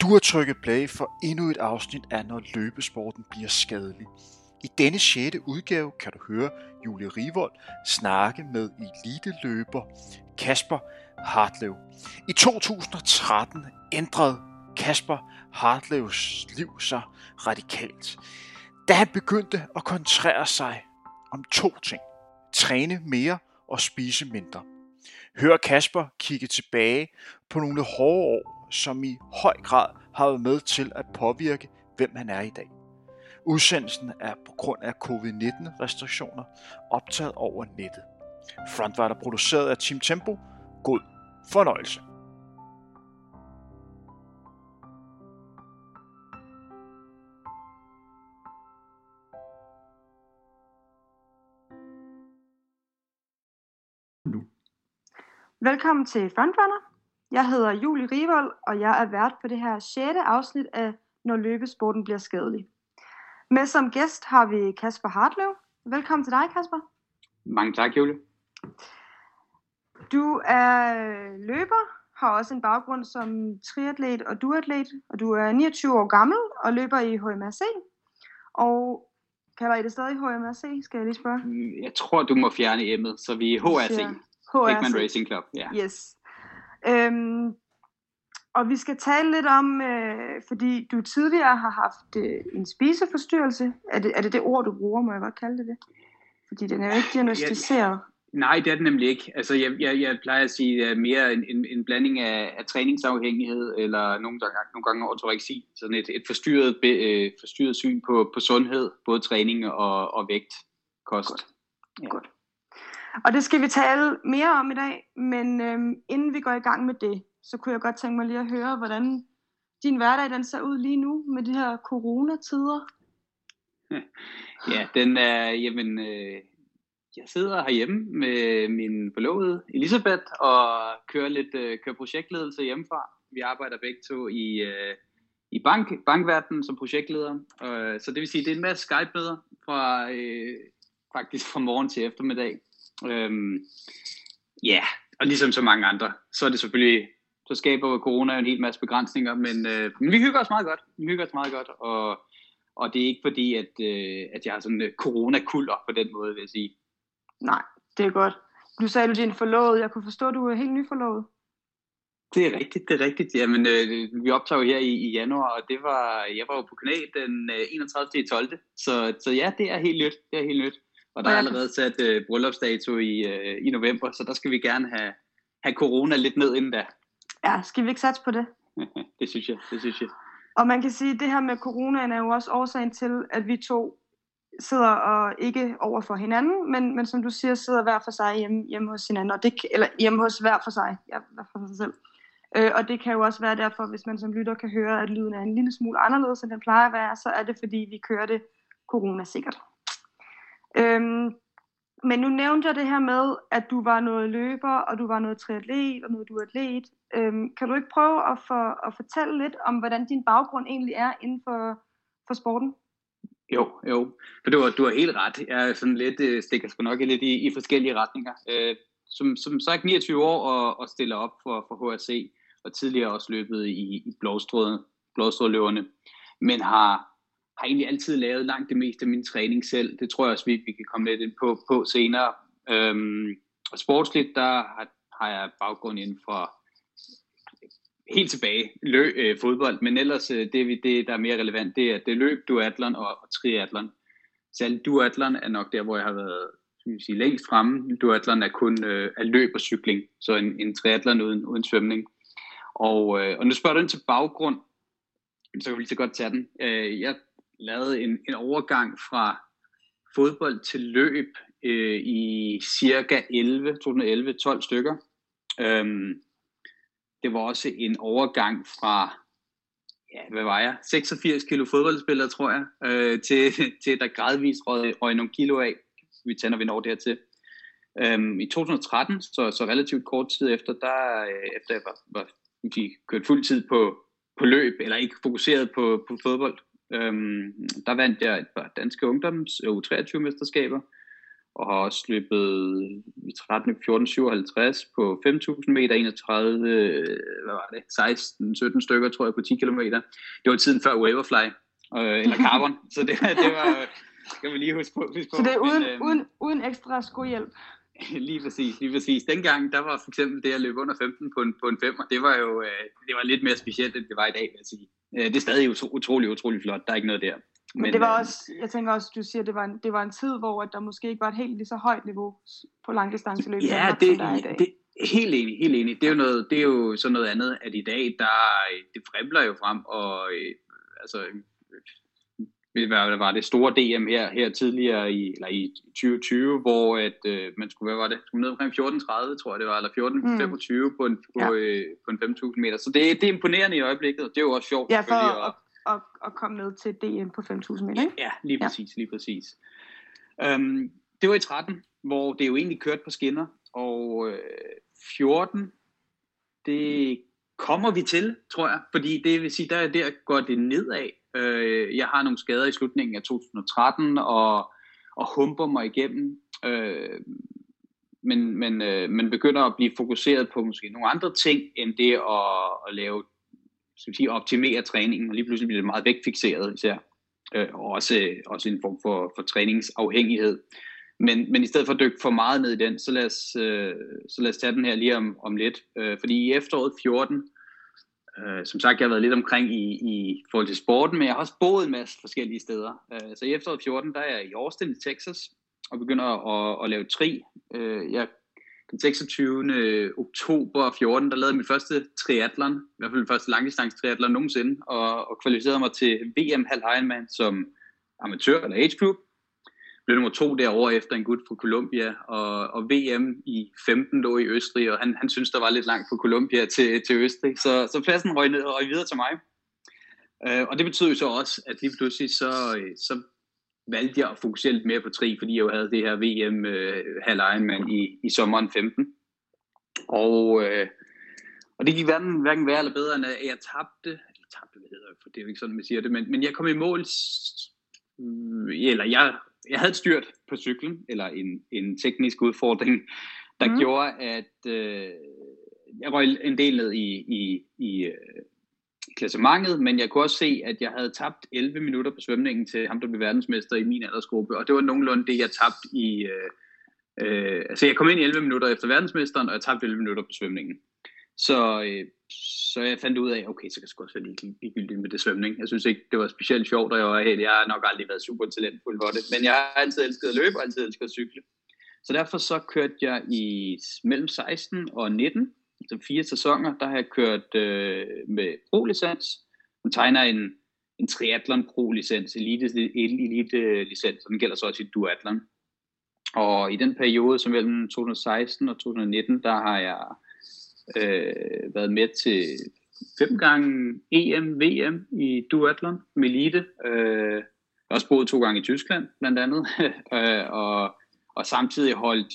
Du har trykket play for endnu et afsnit af Når løbesporten bliver skadelig. I denne 6. udgave kan du høre Julie Rivold snakke med eliteløber Kasper Hartlev. I 2013 ændrede Kasper Hartlevs liv sig radikalt, da han begyndte at koncentrere sig om to ting. Træne mere og spise mindre. Hør Kasper kigge tilbage på nogle hårde år, som i høj grad har været med til at påvirke, hvem han er i dag. Udsendelsen er på grund af covid-19 restriktioner optaget over nettet. Front var der produceret af Team Tempo. God fornøjelse. Velkommen til Frontrunner. Jeg hedder Julie Rivold, og jeg er vært på det her 6. afsnit af Når løbesporten bliver skadelig. Med som gæst har vi Kasper Hartlev. Velkommen til dig, Kasper. Mange tak, Julie. Du er løber, har også en baggrund som triatlet og duatlet, og du er 29 år gammel og løber i HMRC. Og kalder I det stadig HMRC, skal jeg lige spørge? Jeg tror, du må fjerne M'et, så vi er HRC. HRC. Hickman Racing Club, ja. Yes. Øhm, og vi skal tale lidt om, øh, fordi du tidligere har haft øh, en spiseforstyrrelse. Er det, er det det ord, du bruger, må jeg godt kalde det det? Fordi den er jo ikke diagnostiseret. Nej, det er det nemlig ikke. Altså, jeg, jeg, jeg plejer at sige uh, mere en, en, en blanding af, af træningsafhængighed, eller nogle, gange, nogle gange ortoreksi. Sådan et, et forstyrret, be, øh, forstyrret syn på, på sundhed, både træning og, og vægt, kost. Godt. Ja. Godt. Og det skal vi tale mere om i dag, men øhm, inden vi går i gang med det, så kunne jeg godt tænke mig lige at høre, hvordan din hverdag den ser ud lige nu med de her coronatider. Ja, den er, jamen, øh, jeg sidder herhjemme med min forlovede Elisabeth og kører lidt øh, kører projektledelse hjemmefra. Vi arbejder begge to i, øh, i bank, bankverdenen som projektleder. Øh, så det vil sige, det er en masse Skype-møder fra, øh, faktisk fra morgen til eftermiddag. Øhm, ja, og ligesom så mange andre, så er det selvfølgelig, så skaber corona en hel masse begrænsninger, men, øh, men vi hygger os meget godt. Vi hygger os meget godt, og, og det er ikke fordi, at, øh, at jeg har sådan uh, coronakulder på den måde, vil jeg sige. Nej, det er godt. Du sagde, du din forlovede. Jeg kunne forstå, at du er helt nyforlovet. Det er rigtigt, det er rigtigt. Jamen, øh, vi jo her i, i januar, og det var, jeg var jo på kanal den øh, 31. 12. Så, så ja, det er helt nyt. Det er helt nyt. Og der er allerede sat øh, bryllupsdato i, øh, i november, så der skal vi gerne have, have corona lidt ned inden da. Ja, skal vi ikke satse på det? det synes jeg, det synes jeg. Og man kan sige, at det her med coronaen er jo også årsagen til, at vi to sidder og ikke over for hinanden, men, men som du siger, sidder hver for sig hjemme, hjemme hos hinanden, og det, eller hjemme hos hver for sig, ja, hver for sig selv. Øh, og det kan jo også være derfor, hvis man som lytter kan høre, at lyden er en lille smule anderledes, end den plejer at være, så er det fordi, vi kører det corona sikkert. Øhm, men nu nævnte jeg det her med, at du var noget løber, og du var noget triatlet, og noget duatlet. Øhm, kan du ikke prøve at, for, at fortælle lidt om, hvordan din baggrund egentlig er inden for, for sporten? Jo, jo. For du har, du har helt ret. Jeg er sådan lidt, øh, stikker sgu nok lidt i, i forskellige retninger. Øh, som, som sagt 29 år og, og stiller op for, for HRC, og tidligere også løbet i, i blåstrådløverne. men har har egentlig altid lavet langt det meste af min træning selv. Det tror jeg også, vi, vi kan komme lidt ind på, på senere. Øhm, og sportsligt, der har, har jeg baggrund inden for helt tilbage løb, øh, fodbold, men ellers øh, det, det, der er mere relevant, det er, det er løb, duatlon og, og triatlon. Særligt duatlon er nok der, hvor jeg har været skal sige, længst fremme. Duatlon er kun øh, er løb og cykling, så en, en triatlon uden, uden svømning. Og, øh, og nu spørger du ind til baggrund, så kan vi lige så godt tage den. Øh, jeg lavet en, en overgang fra fodbold til løb øh, i cirka 11, 2011, 12 stykker. Øhm, det var også en overgang fra, ja, hvad var jeg, 86 kilo fodboldspiller, tror jeg, øh, til, til der gradvist røg, røg nogle kilo af. Vi tænder, vi når dertil. Øhm, I 2013, så, så relativt kort tid efter, der, øh, efter jeg var, var de kørt fuld tid på, på løb, eller ikke fokuseret på, på fodbold, Øhm, der vandt jeg et par danske ungdoms U23-mesterskaber, og har også løbet i 13, 14, 57 på 5.000 meter, 31, hvad var det, 16, 17 stykker, tror jeg, på 10 km. Det var tiden før Waverfly, øh, eller Carbon, så det, det var, skal vi lige huske på. Huske på. Så det er uden, men, øh, uden, uden ekstra skohjælp? lige præcis, lige præcis. Dengang, der var for eksempel det at løbe under 15 på en, på en 5, og det var jo øh, det var lidt mere specielt, end det var i dag, vil jeg sige. Øh, det er stadig utrolig, utrolig flot. Der er ikke noget der. Men, men det var øh, også, jeg tænker også, du siger, det var en, det var en tid, hvor der måske ikke var et helt lige så højt niveau på langdistanceløb, ja, Danmark, det, der er i dag. Det, helt enig, helt enig. Det er jo, noget, det er jo sådan noget andet, at i dag, der, det fremler jo frem, og øh, altså, hvad var det store DM her, her tidligere i, eller i 2020, hvor at, øh, man skulle, hvad var det, skulle ned omkring 14.30, tror jeg det var, eller 14.25 mm. på en, på, ja. øh, på en 5.000 meter. Så det, det er imponerende i øjeblikket, det er jo også sjovt. Ja, for at, at, at komme ned til DM på 5.000 meter, ikke? Ja, lige præcis, ja. lige præcis. Um, det var i 13, hvor det jo egentlig kørte på skinner, og øh, 14, det kommer vi til, tror jeg, fordi det vil sige, der, der går det nedad. Øh, jeg har nogle skader i slutningen af 2013, og, og humper mig igennem. Øh, men, men, øh, man begynder at blive fokuseret på måske nogle andre ting, end det at, at lave, skal vi sige, optimere træningen, og lige pludselig bliver det meget vægtfixeret især. Øh, og også, også en form for, for træningsafhængighed. Men, men i stedet for at dykke for meget ned i den, så lad os, øh, så lad os tage den her lige om, om lidt. Øh, fordi i efteråret 14, Øh, som sagt, jeg har været lidt omkring i, i forhold til sporten, men jeg har også boet en masse forskellige steder. Øh, så i efteråret 14, der er jeg i Austin i Texas, og begynder at, at lave tri. Øh, jeg, den 26. oktober 14, der lavede jeg min første triathlon, i hvert fald min første langdistance triathlon nogensinde, og, og kvalificerede mig til VM halv Ironman som amatør eller age group blev nummer to derovre efter en gut fra Colombia, og, og VM i 15 lå i Østrig, og han, han synes der var lidt langt fra Colombia til, til Østrig, så, så pladsen røg, ned, røg videre til mig. Øh, og det betød jo så også, at lige pludselig så, øh, så valgte jeg at fokusere lidt mere på tri, fordi jeg jo havde det her VM øh, halv i, i sommeren 15. Og, øh, og det gik hverken, hverken værre eller bedre, end at jeg tabte, eller tabte, hvad hedder det, for det er jo ikke sådan, man siger det, men, men jeg kom i mål, eller jeg jeg havde et styrt på cyklen, eller en, en teknisk udfordring, der mm. gjorde, at øh, jeg røg en del ned i, i, i øh, klassementet, men jeg kunne også se, at jeg havde tabt 11 minutter på svømningen til ham, der blev verdensmester i min aldersgruppe, og det var nogenlunde det, jeg tabte i... Øh, øh, altså jeg kom ind i 11 minutter efter verdensmesteren, og jeg tabte 11 minutter på svømningen. Så, øh, så jeg fandt ud af, okay, så kan jeg sgu også være ligegyldig med det svømning. Jeg synes ikke, det var specielt sjovt, og jeg, var, jeg har nok aldrig været super talentfuld for det. Men jeg har altid elsket at løbe, og altid elsket at cykle. Så derfor så kørte jeg i mellem 16 og 19, altså fire sæsoner, der har jeg kørt øh, med pro-licens. Man tegner en, en triathlon pro-licens, elite, elite licens, og den gælder så også i duathlon. Og i den periode, som mellem 2016 og 2019, der har jeg øh, været med til fem gange EM, VM i duathlon med elite. Øh, også boet to gange i Tyskland, blandt andet, øh, og, og samtidig holdt,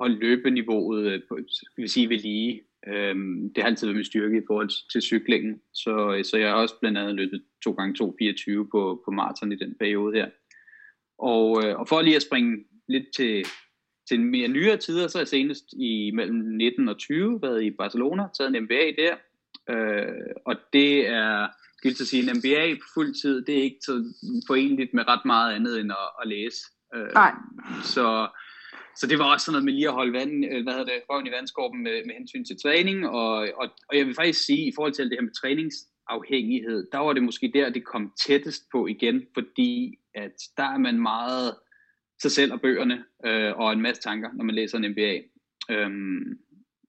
holdt løbeniveauet øh, på, skal vi sige, ved lige. Øh, det har altid været min styrke i forhold til cyklingen, så, øh, så jeg har også blandt andet løbet to gange 2.24 på, på maraton i den periode her. Og, øh, og for lige at springe lidt til, til mere nyere tider, så er jeg senest i mellem 19 og 20 været i Barcelona, taget en MBA der, øh, og det er, skal jeg sige, en MBA på fuld tid, det er ikke så forenligt med ret meget andet end at, at læse. Øh, Nej. Så, så det var også sådan noget med lige at holde vand, øh, hvad hedder det, røven i vandskorben med, med hensyn til træning, og, og, og jeg vil faktisk sige, i forhold til det her med træningsafhængighed, der var det måske der, det kom tættest på igen, fordi at der er man meget sig selv og bøgerne øh, og en masse tanker, når man læser en MBA. Øhm,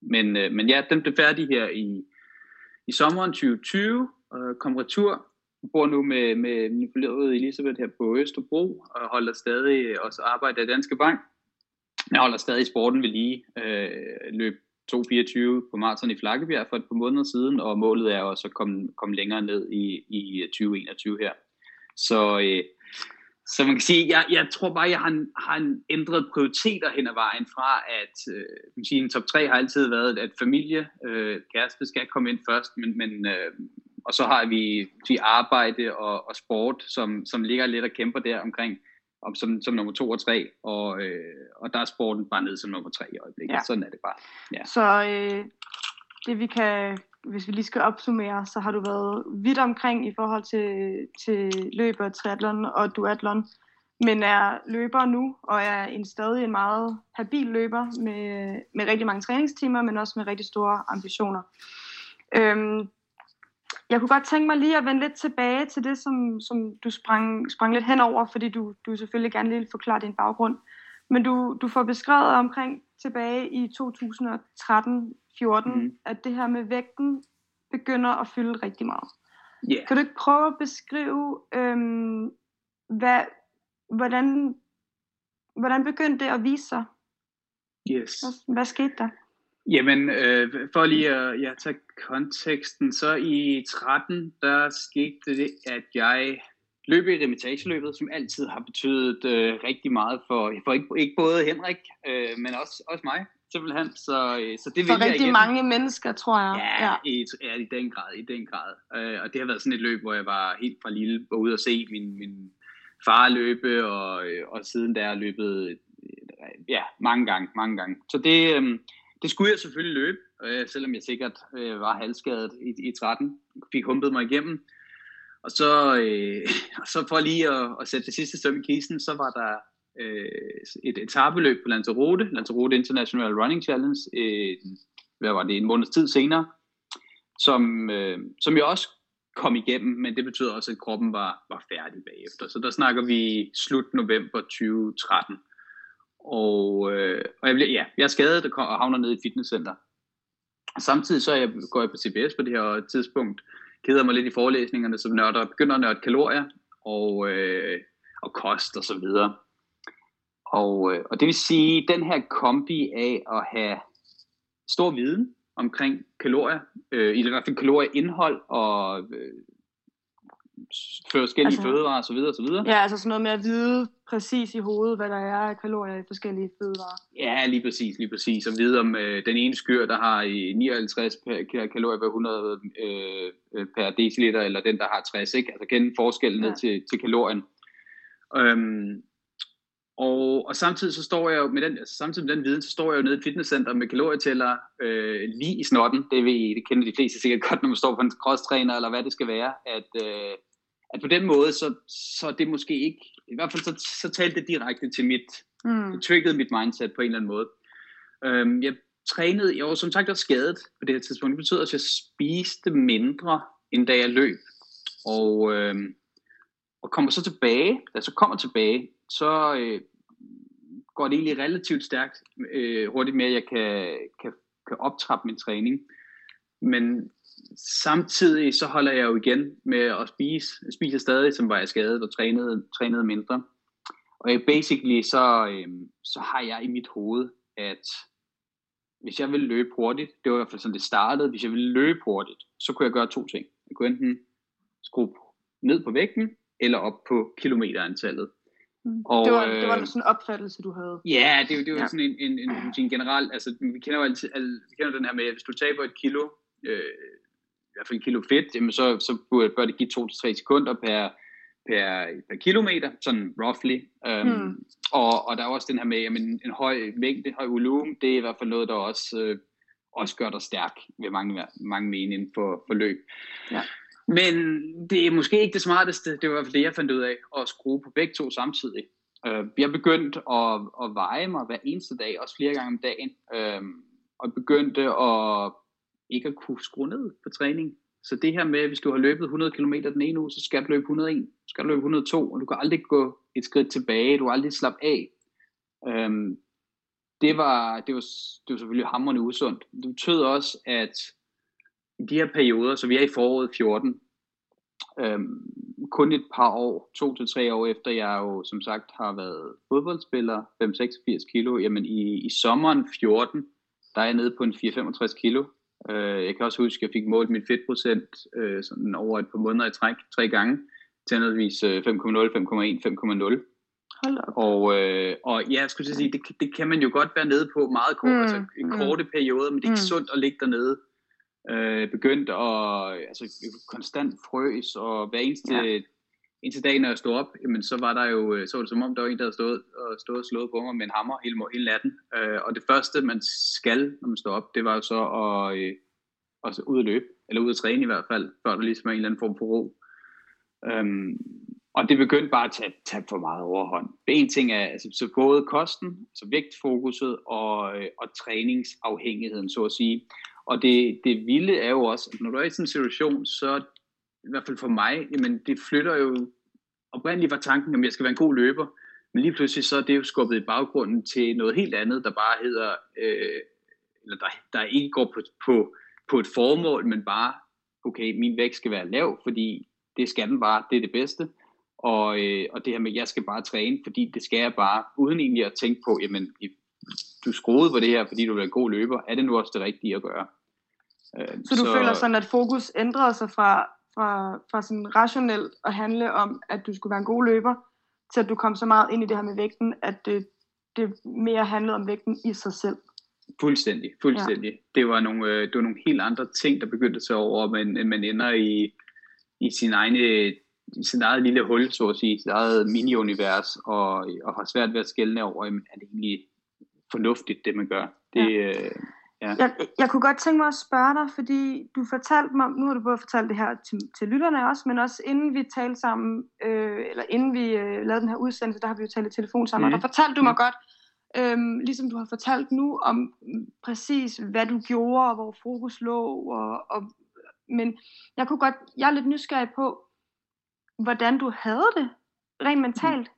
men, øh, men ja, den blev færdig her i, i sommeren 2020, øh, kom retur. Jeg bor nu med, med min forlevede Elisabeth her på Østerbro, og holder stadig også arbejde i Danske Bank. Jeg holder stadig sporten ved lige. Øh, løb 2.24 på maraton i Flakkebjerg for et par måneder siden, og målet er også at komme, komme længere ned i, i 2021 her. Så øh, så man kan sige, jeg, jeg tror bare, jeg har, har en ændret prioriteter hen ad vejen fra, at øh, man sige, en top 3 har altid været, at familie, øh, kæreste skal komme ind først, men, men øh, og så har vi, vi arbejde og, og sport, som, som ligger lidt og kæmper der omkring op som, som nummer to og tre, og, øh, og der er sporten bare ned som nummer tre i øjeblikket. Ja. Sådan er det bare. Ja. Så øh, det vi kan, hvis vi lige skal opsummere, så har du været vidt omkring i forhold til, til løb og triathlon og duatlon, men er løber nu, og er en stadig en meget habil løber med, med rigtig mange træningstimer, men også med rigtig store ambitioner. Øhm, jeg kunne godt tænke mig lige at vende lidt tilbage til det, som, som du sprang, sprang lidt henover, fordi du, du selvfølgelig gerne lige vil forklare din baggrund. Men du, du får beskrevet omkring tilbage i 2013, 2013-14, mm. at det her med vægten begynder at fylde rigtig meget. Yeah. Kan du ikke prøve at beskrive, øhm, hvad, hvordan, hvordan begyndte det at vise sig? Yes. Hvad, hvad skete der? Jamen, øh, for lige at ja, tage konteksten, så i 13, der skete det, at jeg løb i remitageløbet, som altid har betydet øh, rigtig meget for, for ikke, ikke både Henrik, øh, men også, også mig, simpelthen. Så, øh, så det for vil rigtig jeg mange mennesker, tror jeg. Ja, ja. I, ja, i den grad, i den grad. Øh, og det har været sådan et løb, hvor jeg var helt fra lille, var ude og se min, min far løbe, og, øh, og siden der løbet øh, ja, mange gange, mange gange. Så det, øh, det skulle jeg selvfølgelig løbe, øh, selvom jeg sikkert øh, var halvskadet i, i 13. Fik humpet mig igennem. Og så, øh, så for lige at, at sætte det sidste støm i kisten, så var der øh, et etabeløb på Lanzarote, Lanzarote International Running Challenge, øh, hvad var det, en måneds tid senere, som, øh, som jeg også kom igennem, men det betyder også, at kroppen var, var færdig bagefter. Så der snakker vi slut november 2013. Og, øh, og jeg, bliver, ja, jeg er skadet og havner ned i fitnesscenter. Samtidig så jeg, går jeg på CBS på det her tidspunkt, keder mig lidt i forelæsningerne, som nørder, begynder at nørde kalorier og, øh, og kost og så videre. Og, øh, og det vil sige, den her kombi af at have stor viden omkring kalorier, øh, i hvert fald kalorieindhold og øh, forskellige altså, fødevarer osv. videre. Ja, altså sådan noget med at vide præcis i hovedet, hvad der er af kalorier i forskellige fødevarer. Ja, lige præcis, lige præcis. Og vide om øh, den ene skyr, der har i 59 kalorier per 100 øh, per deciliter, eller den, der har 60, ikke? Altså kende forskellen ned ja. til, til kalorien. Øhm, og, og samtidig så står jeg jo med den, altså samtidig med den viden, så står jeg jo nede i fitnesscenter med kalorietæller øh, lige i snotten. Det, ved, det kender de fleste sikkert godt, når man står på en crosstræner, eller hvad det skal være. At, øh, at på den måde, så, så det måske ikke, i hvert fald så, så talte det direkte til mit, mm. det triggede mit mindset på en eller anden måde. Øhm, jeg trænede, jeg var som sagt også skadet på det her tidspunkt. Det betyder, at jeg spiste mindre, end da jeg løb. Og, øhm, og kommer så tilbage, da jeg så kommer tilbage, så øh, går det egentlig relativt stærkt, øh, hurtigt med, at jeg kan, kan, kan optrappe min træning. Men samtidig så holder jeg jo igen med at spise. Jeg spiser stadig, som var jeg skadet, og trænede, trænede mindre. Og basically så, øh, så har jeg i mit hoved, at hvis jeg vil løbe hurtigt, det var i hvert fald sådan det startede, hvis jeg ville løbe hurtigt, så kunne jeg gøre to ting. Jeg kunne enten skrue ned på vægten, eller op på kilometerantallet. Mm. Og, det, var, det var sådan en opfattelse, du havde. Ja, det, det var ja. sådan en, en, en, en general, altså vi kender jo altid, al, vi kender den her med, at hvis du taber et kilo, øh, i hvert fald kilo fedt, jamen så, så bør det give 2-3 sekunder per, per, per kilometer, sådan roughly. Um, hmm. og, og der er også den her med, at en høj mængde, høj volumen, det er i hvert fald noget, der også, øh, også gør dig stærk, ved mange, mange mene inden for, for løb. Ja. Men det er måske ikke det smarteste, det var i hvert fald det, jeg fandt ud af, at skrue på begge to samtidig. Øh, jeg vi har begyndt at, at veje mig hver eneste dag, også flere gange om dagen, uh, og begyndte at ikke at kunne skrue ned på træning. Så det her med, hvis du har løbet 100 km den ene uge, så skal du løbe 101, så skal du løbe 102, og du kan aldrig gå et skridt tilbage, du kan aldrig slappe af. Øhm, det, var, det, var, det var selvfølgelig hammerende usundt. Det betød også, at i de her perioder, så vi er i foråret 14, øhm, kun et par år, to til tre år efter jeg jo som sagt har været fodboldspiller, 5-86 kilo, jamen i, i sommeren 14, der er jeg nede på en 4-65 kilo, Øh, jeg kan også huske, at jeg fik målt min fedtprocent øh, sådan over et par måneder i træk, tre gange, til anderledes 5,0, 5,1, 5,0. Og, øh, og ja, jeg skulle sige, det, det kan man jo godt være nede på meget kort, mm, altså en mm. korte periode, men det er ikke mm. sundt at ligge dernede. Øh, begyndt at altså, konstant frøs, og hver eneste, ja. indtil dagen, når jeg stod op, jamen, så var der jo, øh, så var det som om, der var en, der havde stået og, stået og slået på mig med en hammer hele, hele natten. Øh, og det første, man skal, når man står op, det var jo så at, øh, at ud at løbe, eller ud at træne i hvert fald, før der ligesom er en eller anden form for ro. Øhm, og det begyndte bare at tage, tage for meget overhånd. En ting er altså, så både kosten, altså vægtfokuset og, øh, og træningsafhængigheden, så at sige. Og det, det vilde er jo også, at når du er i sådan en situation, så i hvert fald for mig, jamen det flytter jo, oprindeligt var tanken, at jeg skal være en god løber, men lige pludselig så er det jo skubbet i baggrunden til noget helt andet, der bare hedder, øh, eller der, der ikke går på, på, på et formål, men bare, okay, min vægt skal være lav, fordi det skal den bare, det er det bedste. Og, øh, og det her med, at jeg skal bare træne, fordi det skal jeg bare, uden egentlig at tænke på, jamen, du skruede på det her, fordi du er en god løber, er det nu også det rigtige at gøre? Øh, så du så, føler sådan, at fokus ændrede sig fra, fra, fra sådan rationelt at handle om, at du skulle være en god løber, til at du kom så meget ind i det her med vægten, at det, det mere handlede om vægten i sig selv? Fuldstændig, fuldstændig. Ja. Det, var nogle, øh, det var nogle helt andre ting, der begyndte at tage over, men man ender i, i sin egne i sit eget lille hul, så at sige, sit eget mini-univers, og, og har svært ved at skælne over, jamen, er det egentlig fornuftigt, det man gør? Det, ja. Øh, ja. Jeg, jeg kunne godt tænke mig at spørge dig, fordi du fortalte mig, nu har du både fortalt det her til, til lytterne også, men også inden vi talte sammen, øh, eller inden vi øh, lavede den her udsendelse, der har vi jo talt i telefon sammen, mm. og der fortalte du mig mm. godt, Øhm, ligesom du har fortalt nu om præcis, hvad du gjorde, og hvor fokus lå, og, og, men jeg kunne godt, jeg er lidt nysgerrig på, hvordan du havde det rent mentalt mm.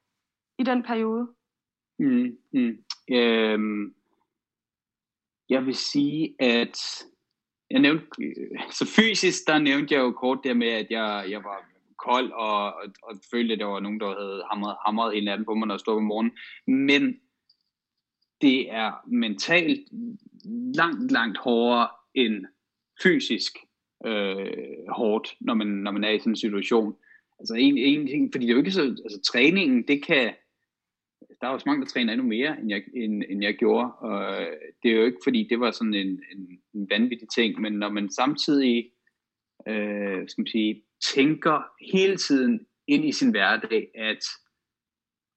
i den periode. Mm, mm. Øhm, jeg vil sige, at jeg nævnte, øh, så fysisk, der nævnte jeg jo kort der med, at jeg, jeg var kold, og, og, og følte, at der var nogen, der havde hamret, hamret en anden på mig, når jeg stod om morgenen. Men det er mentalt langt, langt hårdere end fysisk øh, hårdt, når man, når man er i sådan en situation. Altså en, en ting, fordi det er jo ikke så, altså træningen, det kan, der er jo så mange, der træner endnu mere, end jeg, end, end jeg gjorde, og øh, det er jo ikke, fordi det var sådan en, en, en vanvittig ting, men når man samtidig, øh, skal man sige, tænker hele tiden ind i sin hverdag, at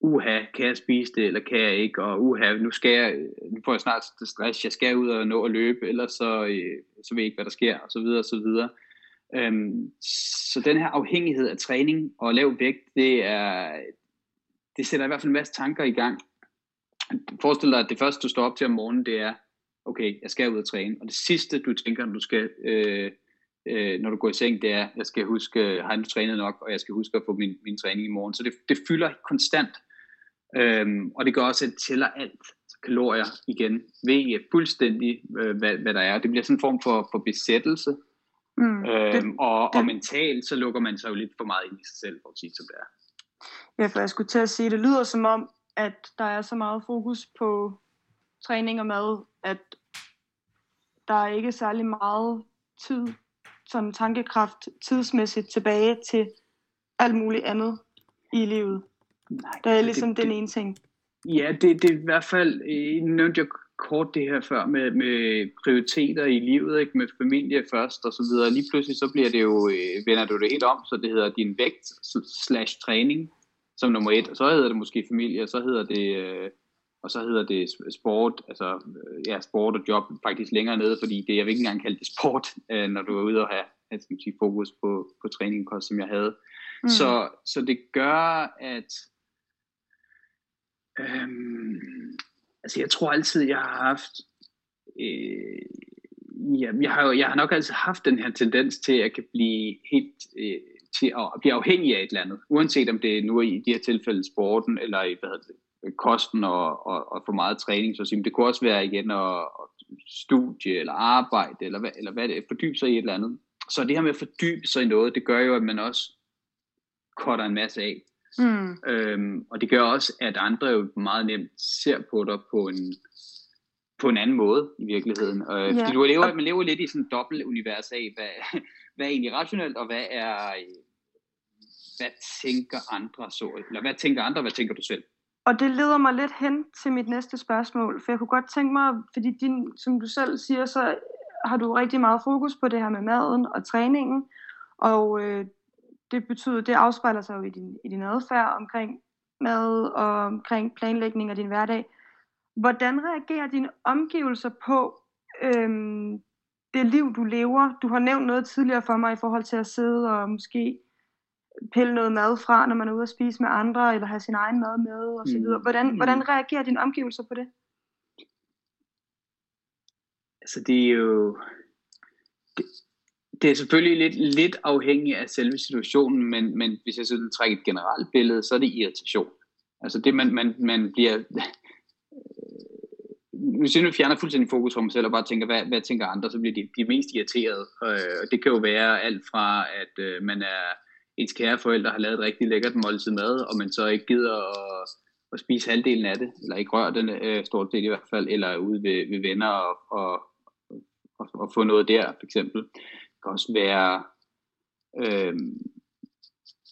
uha, kan jeg spise det, eller kan jeg ikke, og uha, nu skal jeg, nu får jeg snart stress, jeg skal ud og nå at løbe, ellers så, øh, så ved jeg ikke, hvad der sker, og så videre, og så videre. Øhm, så den her afhængighed af træning og lav vægt, det, er, det sætter i hvert fald en masse tanker i gang. Forestil dig, at det første, du står op til om morgenen, det er, okay, jeg skal ud og træne. Og det sidste, du tænker, når du skal, øh, øh, når du går i seng, det er, jeg skal huske, har jeg nu trænet nok, og jeg skal huske at få min, min træning i morgen. Så det, det fylder konstant. Øhm, og det gør også, at det tæller alt. Kalorier igen. Ved fuldstændig, øh, hvad, hvad der er. Det bliver sådan en form for, for besættelse. Mm, øhm, det, og, det, og mentalt, så lukker man sig jo lidt for meget ind i sig selv, for at sige som det er. Ja, for jeg skulle til at sige, det lyder som om, at der er så meget fokus på træning og mad, at der er ikke særlig meget tid, sådan tankekraft tidsmæssigt tilbage til alt muligt andet i livet. Nej, det er ligesom det, den det, ene ting. Ja, det, det er i hvert fald, øh, nævnte jeg kort det her før med, med prioriteter i livet, ikke? med familie først og så videre. Lige pludselig så bliver det jo, øh, vender du det helt om, så det hedder din vægt slash træning som nummer et, og så hedder det måske familie, og så hedder det, øh, og så hedder det sport, altså øh, ja, sport og job faktisk længere nede, fordi det, jeg vil ikke engang kalde det sport, øh, når du er ude og have, at skal sige, fokus på, på træning kost, som jeg havde. Mm. Så, så det gør, at øhm, altså jeg tror altid, jeg har haft, øh, ja, jeg, har, jeg har nok altid haft den her tendens til, at jeg kan blive helt, øh, til at blive afhængig af et eller andet. Uanset om det er nu i de her tilfælde sporten, eller i hvad hedder det, kosten og, og, og for meget træning. Så det kunne også være igen at, at studie eller arbejde, eller hvad, eller hvad det er, fordybe sig i et eller andet. Så det her med at fordybe sig i noget, det gør jo, at man også korter en masse af. Mm. Øhm, og det gør også, at andre jo meget nemt ser på dig på en, på en anden måde i virkeligheden. Øh, ja. Fordi du lever, man lever lidt i sådan en dobbelt univers af, hvad, hvad er egentlig rationelt, og hvad er hvad tænker andre så, eller hvad tænker andre, hvad tænker du selv? Og det leder mig lidt hen til mit næste spørgsmål, for jeg kunne godt tænke mig, fordi din, som du selv siger, så har du rigtig meget fokus på det her med maden og træningen, og øh, det betyder, det afspejler sig jo i din, i din adfærd omkring mad og omkring planlægning af din hverdag. Hvordan reagerer dine omgivelser på øhm, det liv, du lever? Du har nævnt noget tidligere for mig i forhold til at sidde og måske pille noget mad fra, når man er ude at spise med andre, eller have sin egen mad med, og så videre. Hvordan, mm. hvordan reagerer dine omgivelser på det? Altså, det er jo... Det, det er selvfølgelig lidt, lidt afhængigt af selve situationen, men, men hvis jeg sådan trækker et generelt billede, så er det irritation. Altså det, man, man, man bliver... Hvis jeg nu fjerner fuldstændig fokus fra mig selv og bare tænker, hvad, hvad tænker andre, så bliver de, de mest irriteret. Øh, og det kan jo være alt fra, at øh, man er ens kære forældre har lavet et rigtig lækkert måltid mad, og man så ikke gider at, at spise halvdelen af det, eller ikke røre den øh, stort del i hvert fald, eller er ude ved, ved venner og, og, og, og få noget der, for eksempel. Det kan også være øh,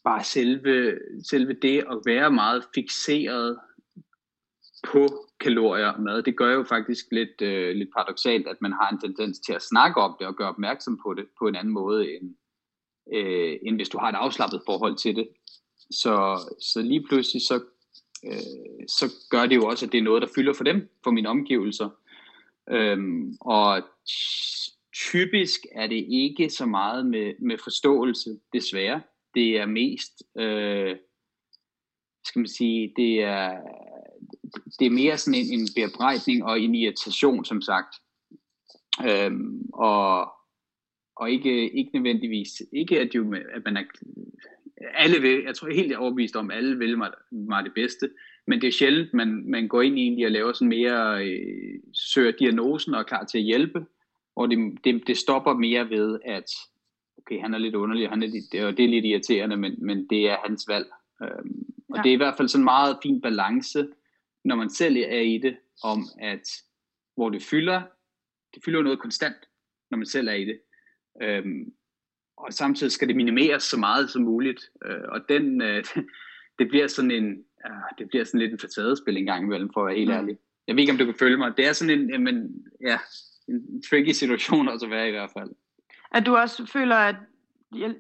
bare selve, selve det at være meget fixeret på kalorier og mad, det gør jo faktisk lidt, øh, lidt paradoxalt, at man har en tendens til at snakke om det og gøre opmærksom på det på en anden måde, end, øh, end hvis du har et afslappet forhold til det. Så, så lige pludselig så, øh, så gør det jo også, at det er noget, der fylder for dem, for mine omgivelser. Øhm, og typisk er det ikke så meget med, med forståelse, desværre. Det er mest, øh, skal man sige, det er, det er mere sådan en, en bearbejdning og en irritation, som sagt. Øhm, og, og ikke, ikke nødvendigvis, ikke at, jo, at man er, alle vil, jeg tror helt overbevist om, at alle vil mig, mig det bedste, men det er sjældent, man, man går ind egentlig og laver sådan mere, øh, søger diagnosen og er klar til at hjælpe, og det, det, det stopper mere ved, at okay, han er lidt underlig, han er lidt, og det er lidt irriterende, men, men det er hans valg. Øhm, og ja. det er i hvert fald sådan en meget fin balance, når man selv er i det, om at hvor det fylder, det fylder noget konstant, når man selv er i det. Øhm, og samtidig skal det minimeres så meget som muligt. Øh, og den, øh, det bliver sådan en, øh, det bliver sådan lidt en facadespil en gang imellem, for at være helt mm. ærlig. Jeg ved ikke, om du kan følge mig. Det er sådan en, men, ja, en tricky situation også at være i hvert fald. At du også føler, at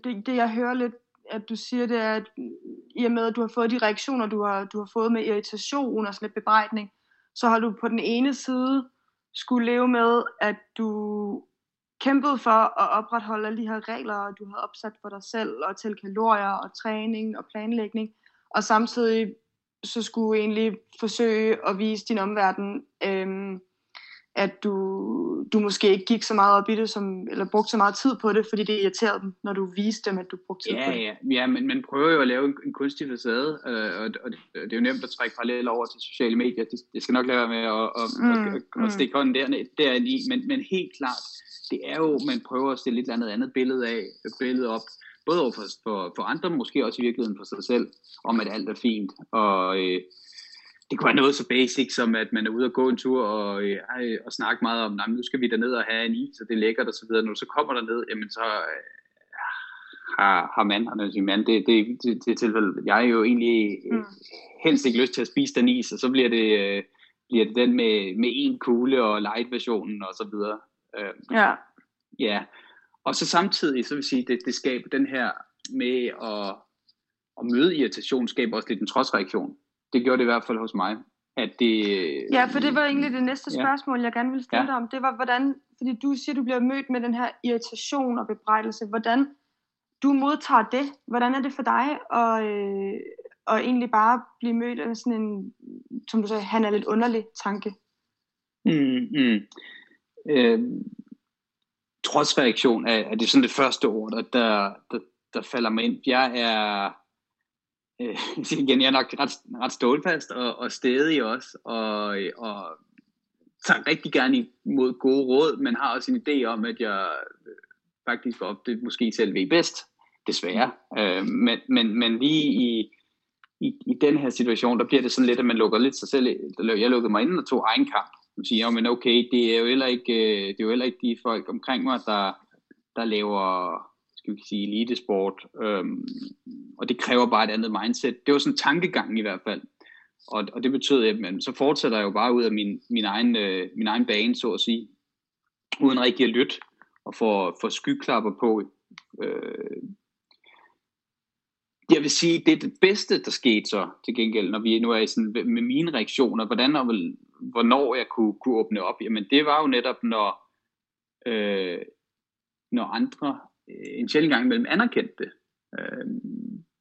det, det jeg hører lidt, at du siger, det er, at mm, i og med, at du har fået de reaktioner, du har, du har fået med irritation og sådan lidt bebrejdning, så har du på den ene side skulle leve med, at du kæmpede for at opretholde alle de her regler, du havde opsat for dig selv, og til kalorier og træning og planlægning, og samtidig så skulle du egentlig forsøge at vise din omverden, øhm, at du, du måske ikke gik så meget op i det, som, eller brugte så meget tid på det, fordi det irriterede dem, når du viste dem, at du brugte tid ja, på det. Ja, ja men man prøver jo at lave en, en kunstig facade, øh, og, og det, det er jo nemt at trække paralleller over til sociale medier. Det, det skal nok lade være med at, at, mm, at, at, at stikke hånden der, derinde i, men, men helt klart, det er jo, man prøver at stille et eller andet andet billede af, billede op, både over for, for, for andre, måske også i virkeligheden for sig selv, om at alt er fint, og øh, det kunne være noget så basic som, at man er ude og gå en tur og, øh, og snakke meget om, nu skal vi ned og have en is, og det er lækkert og så videre. Når du så kommer der ned, jamen så øh, har, har man, og når jeg siger mand, det, det, det, det tilfælde, jeg er jo egentlig øh, mm. helst ikke lyst til at spise den is, og så bliver det, øh, bliver det den med, med en kugle og light versionen og så videre. Øh, ja. Ja, og så samtidig, så vil sige, det, det skaber den her med at, at møde irritation, skaber også lidt en trodsreaktion. Det gjorde det i hvert fald hos mig. At det, ja, for det var egentlig det næste spørgsmål, ja. jeg gerne ville stille ja. dig om. Det var, hvordan, fordi du siger, du bliver mødt med den her irritation og bebrejdelse. Hvordan du modtager det? Hvordan er det for dig at, øh, at egentlig bare blive mødt af sådan en, som du sagde, han er lidt underlig tanke? Mm, mm. Øh, trodsreaktion er, er det sådan det første ord, der, der, der, der falder mig ind. Jeg er, øh, igen, jeg er nok ret, ret stålfast og, og stedig også, og, og tager rigtig gerne imod gode råd, men har også en idé om, at jeg øh, faktisk op det måske selv ved bedst, desværre. Øh, men, men, men lige i, i, i den her situation, der bliver det sådan lidt, at man lukker lidt sig selv. Jeg lukkede mig ind og tog egen kamp man siger, men okay, det er jo heller ikke, øh, det er jo heller ikke de folk omkring mig, der, der laver skal vi sige, elitesport, øhm, og det kræver bare et andet mindset. Det var sådan en tankegang i hvert fald. Og, og det betød, at man, så fortsætter jeg jo bare ud af min, min, egen, øh, min egen bane, så at sige, uden rigtig at lytte og få, få skyklapper på. Øh, jeg vil sige, det er det bedste, der skete så til gengæld, når vi nu er i sådan, med mine reaktioner, hvordan og hvornår jeg kunne, kunne åbne op, jamen det var jo netop, når, øh, når andre Øh, en sjældent gang imellem anerkendte det. Øh,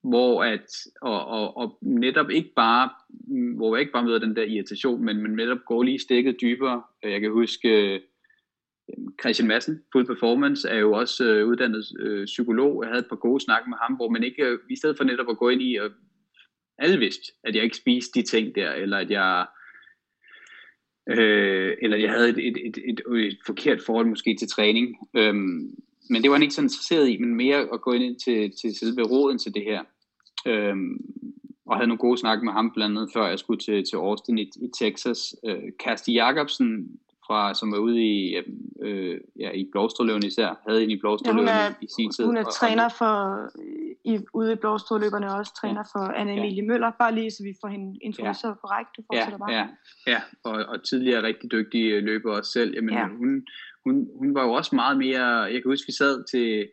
hvor at, og, og, og netop ikke bare, hvor jeg ikke bare møder den der irritation, men, men netop går lige stikket dybere. Øh, jeg kan huske, øh, Christian Madsen, Full Performance, er jo også øh, uddannet øh, psykolog. Jeg havde et par gode snakke med ham, hvor man ikke, øh, i stedet for netop at gå ind i, og alle vidste, at jeg ikke spiste de ting der, eller at jeg øh, eller jeg havde et, et, et, et, et forkert forhold måske til træning. Øhm, men det var han ikke så interesseret i, men mere at gå ind til, til selve råden til det her. Øhm, og havde nogle gode snakke med ham blandt andet, før jeg skulle til, til Austin i, i Texas. Øh, Kersti Jacobsen fra, som var ude i, øh, ja, i Blåstrøløven især, havde en i Blåstrøløven ja, i, sin tid. Hun er og, træner for, i, ude i Blåstrøløberne og også træner ja, for Anne Emilie ja. Møller, bare lige så vi får hende introduceret ja. korrekt. Du ja, bare. Ja, ja. og, og tidligere rigtig dygtige løber også selv. Jamen, ja. hun, hun, hun var jo også meget mere, jeg kan huske, vi sad til,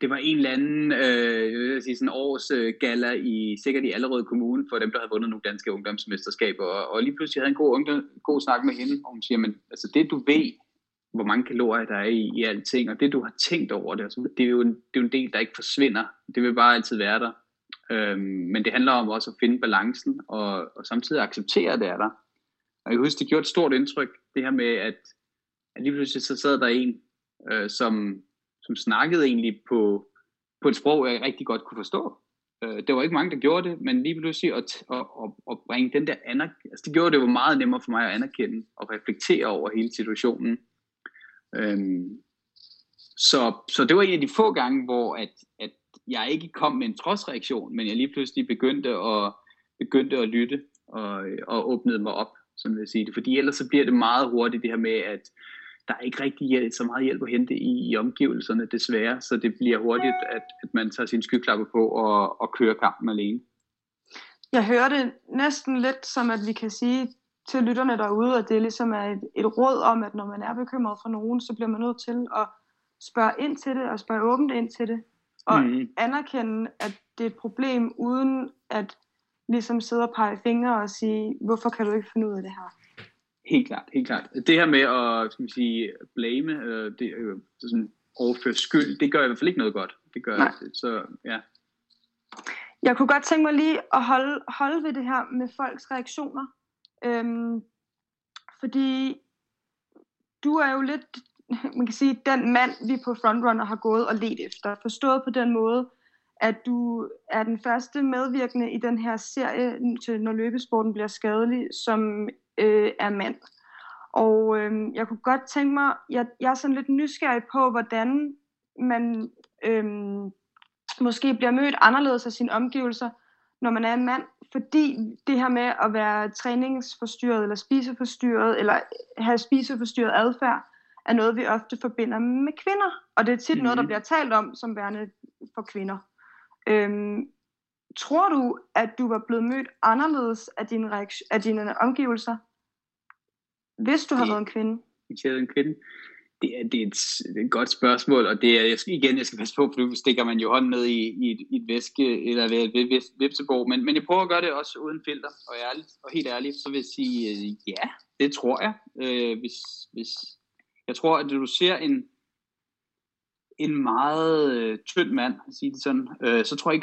det var en eller anden øh, jeg vil sige, sådan års øh, gala i sikkert i Allerød Kommune for dem, der havde vundet nogle danske ungdomsmesterskaber. Og, og lige pludselig havde en god, ungdom, god snak med hende, og hun siger, men altså det du ved, hvor mange kalorier der er i, i alting, og det du har tænkt over det, altså, det, er jo en, det er jo en del, der ikke forsvinder. Det vil bare altid være der. Øhm, men det handler om også at finde balancen, og, og samtidig acceptere, at det er der. Og jeg husker, det gjorde et stort indtryk, det her med, at, at lige pludselig så sad der en, øh, som som snakkede egentlig på, på et sprog, jeg rigtig godt kunne forstå. Øh, det var ikke mange, der gjorde det, men lige pludselig at, at, at, at bringe den der anerkendelse, altså det gjorde det jo meget nemmere for mig at anerkende og reflektere over hele situationen. Øhm, så, så det var en af de få gange, hvor at, at jeg ikke kom med en trodsreaktion, men jeg lige pludselig begyndte at, begyndte at lytte og, og åbnede mig op, jeg vil sige det. Fordi ellers så bliver det meget hurtigt det her med, at der er ikke rigtig så meget hjælp at hente i, i omgivelserne, desværre, så det bliver hurtigt, at, at man tager sin skyklapper på og, og kører kampen alene. Jeg hører det næsten lidt som, at vi kan sige til lytterne derude, at det ligesom er et, et råd om, at når man er bekymret for nogen, så bliver man nødt til at spørge ind til det, og spørge åbent ind til det, og mm. anerkende, at det er et problem, uden at ligesom sidde og pege fingre og sige, hvorfor kan du ikke finde ud af det her? Helt klart, helt klart. Det her med at skal man sige, blame, øh, det, øh, sådan overføre skyld, det gør i hvert fald ikke noget godt. Det gør Nej. så ja. Jeg kunne godt tænke mig lige at holde, holde ved det her med folks reaktioner. Øhm, fordi du er jo lidt, man kan sige, den mand, vi på Frontrunner har gået og let efter. Forstået på den måde, at du er den første medvirkende i den her serie, til når løbesporten bliver skadelig, som øh, er mand. Og øh, jeg kunne godt tænke mig, jeg, jeg er sådan lidt nysgerrig på, hvordan man øh, måske bliver mødt anderledes af sine omgivelser, når man er en mand, fordi det her med at være træningsforstyrret eller spiseforstyrret, eller have spiseforstyrret adfærd, er noget, vi ofte forbinder med kvinder. Og det er tit mm-hmm. noget, der mhm. bliver talt om som værende for kvinder. Øhm, tror du, at du var blevet mødt anderledes af dine, reaktion, af dine omgivelser, hvis du har været en kvinde? Hvis jeg en kvinde? Det er, det, er et, det er et godt spørgsmål, og det er, jeg skal, igen, jeg skal passe på, for nu stikker man jo hånden ned i, i, et, i et væske, eller ved et vipsebog, men, men jeg prøver at gøre det også uden filter, og, ærligt, og helt ærligt, så vil jeg sige, øh, ja, det tror jeg. Øh, hvis, hvis, jeg tror, at du ser en, en meget øh, tynd mand, at sige det sådan, øh, så tror jeg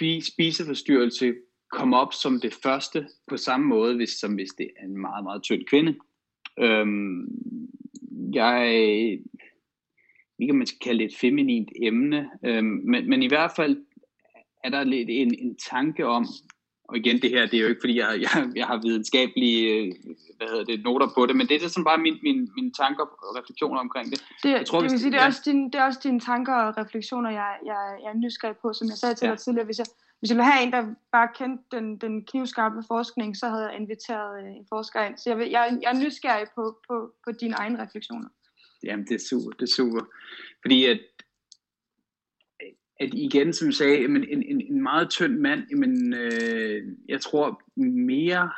ikke, spiseforstyrrelse kommer op som det første på samme måde, hvis, som hvis det er en meget, meget tynd kvinde. Øhm, jeg ikke om man skal kalde det et feminint emne, øhm, men, men i hvert fald er der lidt en, en tanke om, og igen det her, det er jo ikke fordi, jeg, jeg, jeg har videnskabelige øh, hvad hedder det, noter på det, men det er sådan bare min, min, mine tanker og refleksioner omkring det. Det, jeg tror, det, vil sige, det, er også din, det er også dine tanker og refleksioner, jeg, jeg, jeg er nysgerrig på, som jeg sagde til ja. dig tidligere. Hvis jeg, hvis jeg ville have en, der bare kendte den, den knivskarpe forskning, så havde jeg inviteret øh, en forsker ind. Så jeg, vil, jeg, jeg er nysgerrig på, på, på dine egne refleksioner. Jamen, det er super, det er super. Fordi at, at igen, som jeg sagde, en, en, en meget tynd mand, men øh, jeg tror mere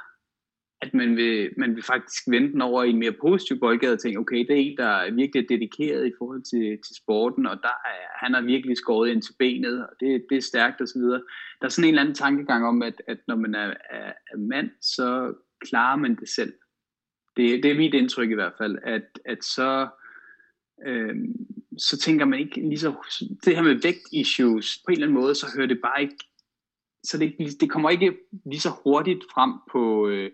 at man vil, man vil faktisk vende den over i en mere positiv boldgade og tænke, okay, det er en, der er virkelig dedikeret i forhold til, til sporten, og der er, han har virkelig skåret ind til benet, og det, det er stærkt osv. Der er sådan en eller anden tankegang om, at, at når man er, er, er mand, så klarer man det selv. Det, det er mit indtryk i hvert fald, at, at så, øh, så tænker man ikke lige så, det her med vægt-issues, på en eller anden måde, så hører det bare ikke, så det, det kommer ikke lige så hurtigt frem på, øh,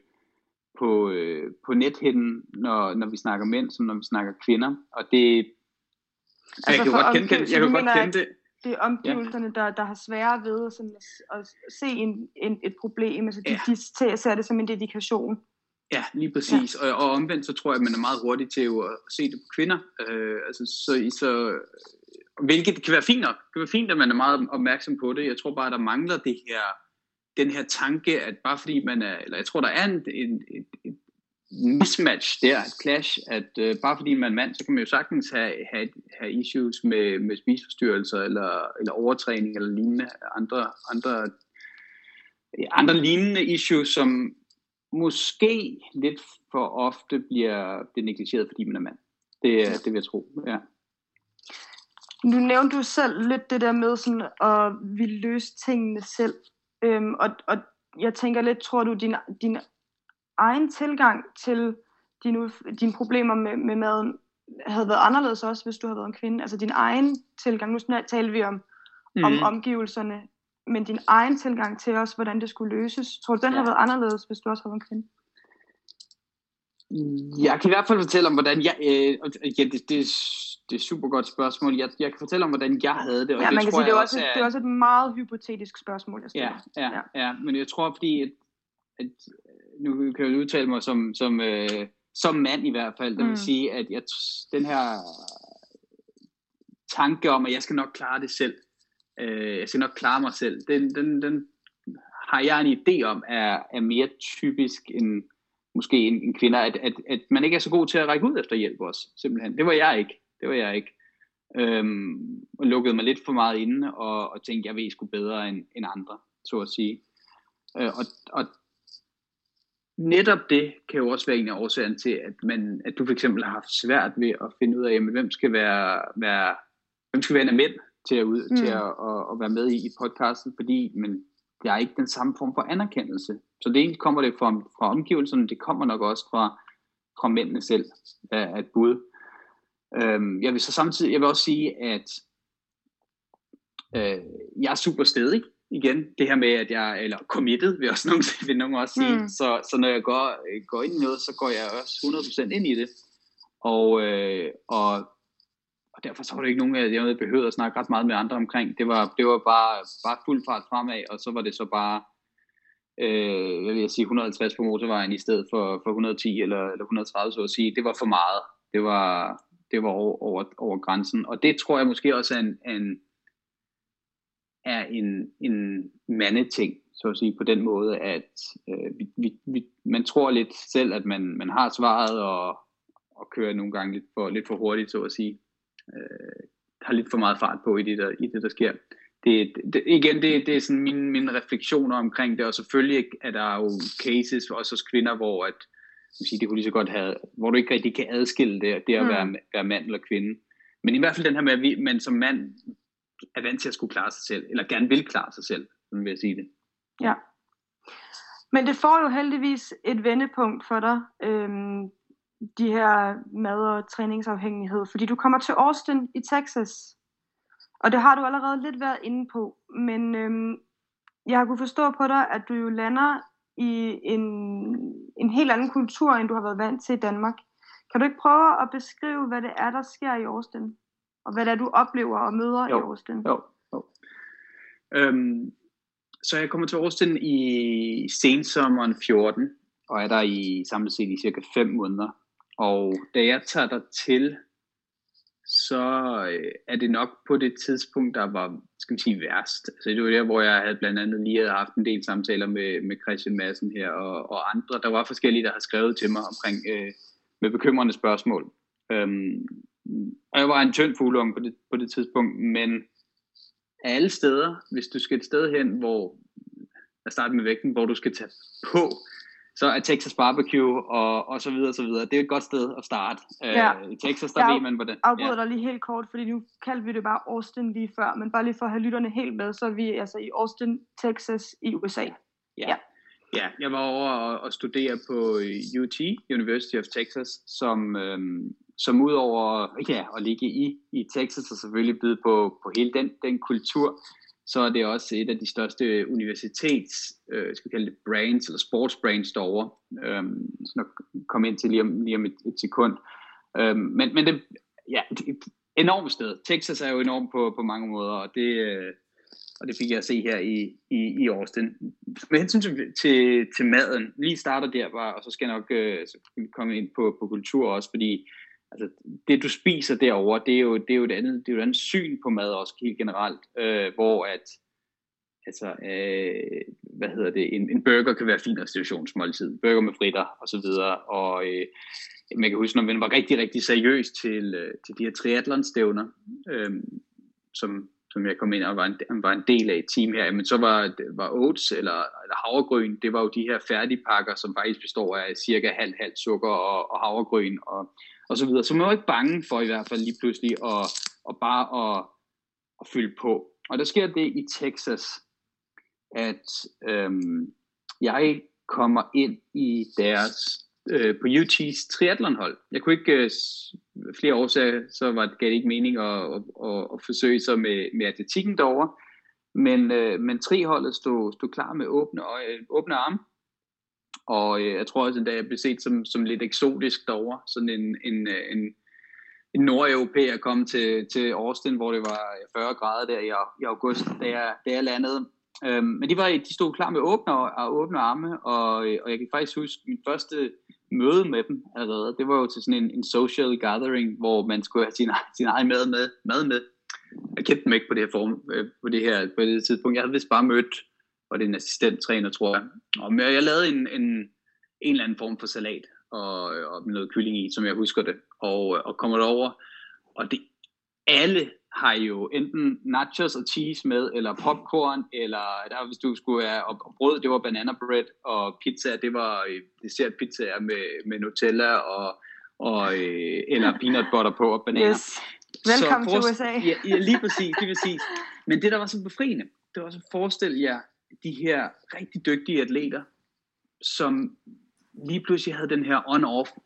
på, øh, på nethinden, når, når vi snakker mænd, som når vi snakker kvinder. Og det, altså jeg kan godt kende, kende, jeg kan godt kende det. Det er omgivelserne, ja. der, der har svære ved sådan at, at se en, en, et problem. Altså de, ja. de ser det som en dedikation. Ja, lige præcis. Ja. Og, og omvendt så tror jeg, at man er meget hurtig til at se det på kvinder. Øh, altså, så, så, hvilket kan være fint nok. Det kan være fint, at man er meget opmærksom på det. Jeg tror bare, der mangler det her den her tanke, at bare fordi man er, eller jeg tror, der er en, en, en, en mismatch der, et clash, at uh, bare fordi man er mand, så kan man jo sagtens have, have, have issues med, med spiseforstyrrelser, eller, eller overtræning, eller lignende, andre, andre, andre lignende issues, som måske lidt for ofte bliver, bliver negligeret, fordi man er mand. Det, det vil jeg tro, ja. Nu nævnte du selv lidt det der med sådan at vi løse tingene selv. Øhm, og, og jeg tænker lidt, tror du, din, din egen tilgang til dine, dine problemer med, med maden havde været anderledes også, hvis du havde været en kvinde? Altså din egen tilgang, nu taler vi om, mm. om omgivelserne, men din egen tilgang til også, hvordan det skulle løses, tror du, den ja. havde været anderledes, hvis du også havde været en kvinde? Jeg kan i hvert fald fortælle om, hvordan jeg... Øh, ja, det, det, det er et super godt spørgsmål. Jeg, jeg kan fortælle om, hvordan jeg havde det. Og ja, det man kan sige, det er, også, er, det er også et meget hypotetisk spørgsmål, jeg stiller. Ja, ja, ja. ja men jeg tror, fordi... At, at, nu kan jeg udtale mig som, som, øh, som mand i hvert fald. Vil mm. sige, at jeg, den her tanke om, at jeg skal nok klare det selv. Øh, jeg skal nok klare mig selv. Den, den, den har jeg en idé om, er, er mere typisk end måske en, en kvinder, at, at, at man ikke er så god til at række ud efter hjælp også, simpelthen. Det var jeg ikke. Det var jeg ikke. Øhm, og lukkede mig lidt for meget inde, og, og tænkte, jeg ved sgu bedre end, end andre, så at sige. Øh, og, og netop det kan jo også være en af årsagerne til, at, man, at du for eksempel har haft svært ved at finde ud af, jamen, hvem skal være, være, hvem skal være en af mænd til at, ud, mm. til at, at, at, være med i, i podcasten, fordi men, der er ikke den samme form for anerkendelse. Så det egentlig kommer det fra, fra omgivelserne, det kommer nok også fra, fra mændene selv af et bud. Øhm, jeg vil så samtidig, jeg vil også sige, at øh, jeg er super stedig igen. Det her med, at jeg, eller committed, vil, også nogen, vil nogen også sige. Mm. Så, så når jeg går, går ind i noget, så går jeg også 100% ind i det. Og, øh, og derfor så var det ikke nogen, jeg, jeg behøvede at snakke ret meget med andre omkring. Det var, det var bare, bare fuld fart fremad, og så var det så bare øh, hvad vil jeg sige 150 på motorvejen i stedet for, for 110 eller, eller 130, så at sige. Det var for meget. Det var, det var over, over, over grænsen. Og det tror jeg måske også er en, en, er en, en mandeting, så at sige, på den måde, at øh, vi, vi, vi, man tror lidt selv, at man, man har svaret, og, og kører nogle gange lidt for, lidt for hurtigt, så at sige. Øh, har lidt for meget fart på i det, der, i det, der sker det, det, igen, det, det er sådan mine, mine refleksioner omkring det, og selvfølgelig er der jo cases også hos kvinder, hvor at, sige, det kunne lige så godt have, hvor du ikke rigtig kan adskille det, det at mm. være, være mand eller kvinde. Men i hvert fald den her med, at man som mand er vant til at skulle klare sig selv, eller gerne vil klare sig selv, sådan vil jeg sige det. Ja. Men det får jo heldigvis et vendepunkt for dig, øhm, de her mad- og træningsafhængighed, fordi du kommer til Austin i Texas og det har du allerede lidt været inde på, men øhm, jeg har kunnet forstå på dig, at du jo lander i en, en helt anden kultur, end du har været vant til i Danmark. Kan du ikke prøve at beskrive, hvad det er, der sker i Austin? Og hvad det er, du oplever og møder jo, i Austin? Jo, jo. Øhm, så jeg kommer til Austin i sensommeren 14, og er der i samlet set i cirka 5 måneder. Og da jeg tager der til, så øh, er det nok på det tidspunkt, der var, skal man sige, værst. Altså, det var der, hvor jeg havde blandt andet lige havde haft en del samtaler med, med Christian Madsen her og, og andre. Der var forskellige, der har skrevet til mig omkring øh, med bekymrende spørgsmål. Øhm, og jeg var en tynd fuglung på det, på det tidspunkt, men alle steder, hvis du skal et sted hen, hvor, jeg starter med vægten, hvor du skal tage på, så er Texas Barbecue og, og så videre og så videre. Det er et godt sted at starte. Øh, ja. I Texas, der jeg ved man, hvordan... Jeg afbryder ja. dig lige helt kort, fordi nu kaldte vi det bare Austin lige før, men bare lige for at have lytterne helt med, så er vi altså i Austin, Texas i USA. Ja. ja. Ja, jeg var over og, og studere på UT, University of Texas, som, øhm, som udover ja, at ligge i, i Texas og selvfølgelig byde på, på hele den, den kultur, så er det også et af de største universitets, øh, skal vi kalde det brands, eller sports brands derovre, øh, som jeg kommer ind til lige om, lige om et, et sekund. Øh, men, men det, ja, et enormt sted. Texas er jo enormt på, på mange måder, og det, øh, og det fik jeg at se her i, i, i Austin. Med hensyn til, til, til maden, lige starter der bare, og så skal jeg nok øh, så komme ind på, på kultur også, fordi altså, det du spiser derover det er jo, det er jo et andet, det er jo et andet syn på mad også helt generelt, øh, hvor at, altså, øh, hvad hedder det, en, en burger kan være fin restaurationsmåltid, burger med fritter og så videre, og øh, man kan huske, når man var rigtig, rigtig seriøs til, øh, til de her triathlonstævner, øh, som, som jeg kom ind og var en, var en del af et team her, men så var, var oats eller, eller havregryn, det var jo de her færdigpakker, som faktisk består af cirka halv halv sukker og, og havregryn og, og så videre. Så man var ikke bange for i hvert fald lige pludselig at, at bare at, at fylde på. Og der sker det i Texas, at øhm, jeg kommer ind i deres øh, på UT's triathlonhold. Jeg kunne ikke, øh, flere årsager, så var det, gav det ikke mening at, at, at, at forsøge sig med, med atletikken derovre. Men, øh, men triholdet stod, stod klar med åbne, øje, åbne arme. Og øh, jeg tror også, endda, jeg blev set som, som lidt eksotisk derovre. Sådan en, en, øh, en, en nordeuropæer kom til, til Austin, hvor det var øh, 40 grader der i, i august, da jeg, da jeg landede. Øhm, men de, var, de stod klar med åbne, og åbne arme, og, øh, og jeg kan faktisk huske min første møde med dem allerede. Det var jo til sådan en, en social gathering, hvor man skulle have sin, sin egen mad med. Mad med. Jeg kendte dem ikke på det her form, på det her på det tidspunkt. Jeg havde vist bare mødt, og det en assistenttræner, tror jeg. Og jeg lavede en, en, en eller anden form for salat og, og noget kylling i, som jeg husker det, og, og kommer derover. Og det, alle har jo enten nachos og cheese med, eller popcorn, eller der hvis du skulle have, og brød, det var banana bread, og pizza, det var øh, dessert pizza med, med Nutella, og, og, øh, eller peanut butter på, og bananer. Yes. Velkommen til USA. ja, ja, lige præcis, lige præcis. Men det, der var så befriende, det var så forestil jer de her rigtig dygtige atleter, som lige pludselig havde den her on-off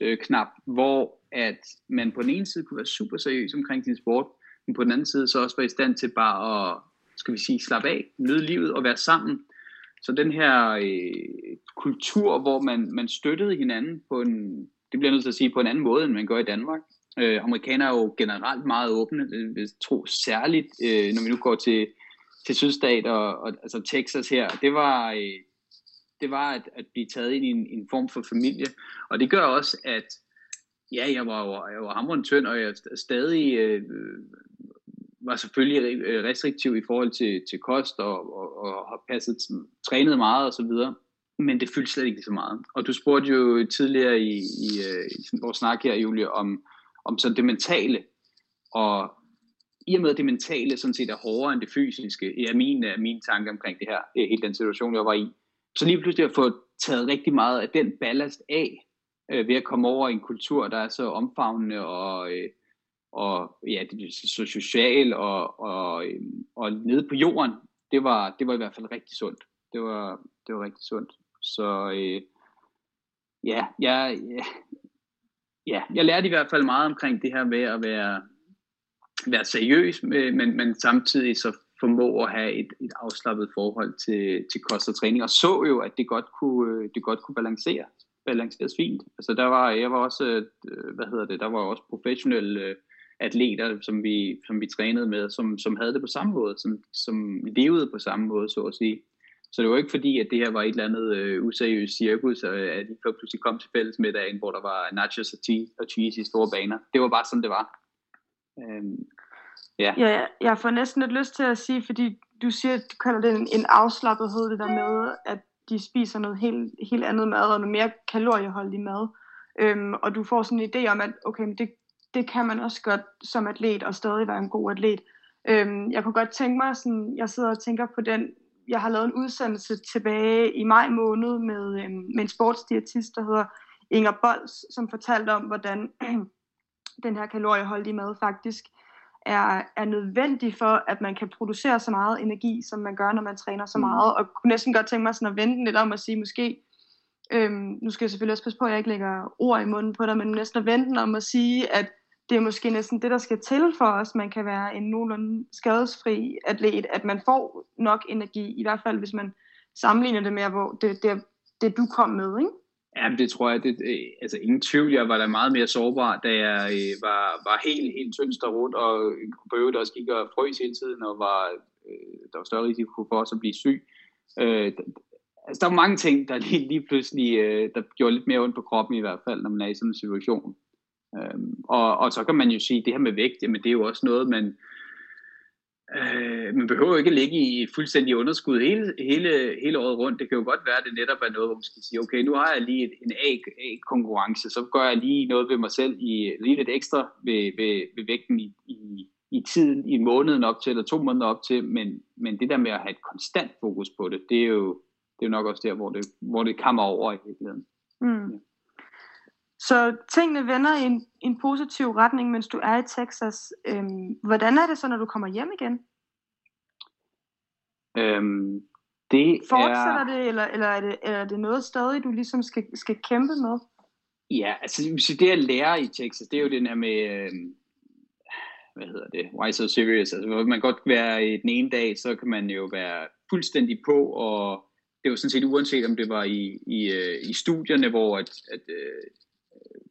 øh, knap, hvor at man på den ene side kunne være super seriøs omkring sin sport, men på den anden side så også være i stand til bare at, skal vi sige, slappe af, nyde livet og være sammen. Så den her øh, kultur, hvor man, man støttede hinanden på en, det bliver jeg nødt til at sige, på en anden måde, end man gør i Danmark. Øh, amerikanere er jo generelt meget åbne, øh, jeg tror særligt, øh, når vi nu går til, til sydstat og, og altså Texas her, det var, øh, det var at, at blive taget ind i en, en form for familie, og det gør også, at ja, jeg var jeg var hamrende tynd, og jeg stadig øh, var selvfølgelig øh, restriktiv i forhold til, til kost og, og, og passet, trænet meget og så videre. Men det fyldte slet ikke så meget. Og du spurgte jo tidligere i, i, øh, i vores snak her, Julie, om, om sådan det mentale. Og i og med at det mentale sådan set er hårdere end det fysiske, er min, er min tanke omkring det her, øh, hele den situation, jeg var i. Så lige pludselig at få taget rigtig meget af den ballast af, øh, ved at komme over i en kultur, der er så omfavnende og, øh, og ja, det er så social og, og, øh, og nede på jorden, det var, det var i hvert fald rigtig sundt. Det var, det var rigtig sundt. Så øh, ja, jeg, ja, ja, jeg lærte i hvert fald meget omkring det her med at være, være seriøs, øh, men, men samtidig så formå at have et, et afslappet forhold til, til kost og træning, og så jo, at det godt kunne, øh, det godt kunne balancere balanceres fint. Altså der var, jeg var også, øh, hvad hedder det, der var også professionelle atleter, som vi, som vi trænede med, som, som havde det på samme måde, som, som levede på samme måde, så at sige. Så det var ikke fordi, at det her var et eller andet øh, useriøst cirkus, og at de pludselig kom til fællesmiddagen, hvor der var nachos og cheese, og cheese i store baner. Det var bare sådan, det var. Øhm, ja. ja, jeg får næsten lidt lyst til at sige, fordi du siger, du kalder det en, en afslappethed, det der med, at de spiser noget helt, helt andet mad, og noget mere kalorieholdig mad. Øhm, og du får sådan en idé om, at okay, men det, det kan man også godt som atlet, og stadig være en god atlet. Øhm, jeg kunne godt tænke mig, sådan, jeg sidder og tænker på den jeg har lavet en udsendelse tilbage i maj måned med, øhm, med en sportsdiætist, der hedder Inger Bols, som fortalte om, hvordan den her kalorieholdige mad faktisk er, er nødvendig for, at man kan producere så meget energi, som man gør, når man træner så mm. meget. Og kunne næsten godt tænke mig sådan at vente lidt om at sige, måske, øhm, nu skal jeg selvfølgelig også passe på, at jeg ikke lægger ord i munden på dig, men næsten at vente om at sige, at det er måske næsten det, der skal til for os, man kan være en nogenlunde skadesfri atlet, at man får nok energi, i hvert fald hvis man sammenligner det med, hvor det, det, det du kom med, ikke? Ja, det tror jeg, det, øh, altså ingen tvivl, jeg var da meget mere sårbar, da jeg øh, var, var helt, helt tyndst rundt, og på øvrigt også gik og frøs hele tiden, og var, øh, der var større risiko for også at blive syg. Øh, altså, der var mange ting, der lige, lige pludselig, øh, der gjorde lidt mere ondt på kroppen i hvert fald, når man er i sådan en situation. Øhm, og, og så kan man jo sige, det her med vægt, jamen det er jo også noget, man, øh, man behøver ikke ligge i fuldstændig underskud hele, hele, hele året rundt. Det kan jo godt være, at det netop er noget, hvor man skal sige, okay, nu har jeg lige en A-konkurrence, så gør jeg lige noget ved mig selv, i, lige lidt ekstra ved, ved, ved vægten i, i, i tiden, i måneden op til, eller to måneder op til, men, men det der med at have et konstant fokus på det, det er jo, det er jo nok også der, hvor det, hvor det kommer over i virkeligheden. Mm. Ja. Så tingene vender i en, en positiv retning, mens du er i Texas. Øhm, hvordan er det så, når du kommer hjem igen? Øhm, det Fortsætter er... det, eller, eller er, det, er det noget stadig, du ligesom skal, skal kæmpe med? Ja, altså det at lære i Texas, det er jo den her med, øh, hvad hedder det, why so serious? Altså man kan godt være i den ene dag, så kan man jo være fuldstændig på, og det er jo sådan set uanset om det var i, i, øh, i studierne, hvor at, at øh,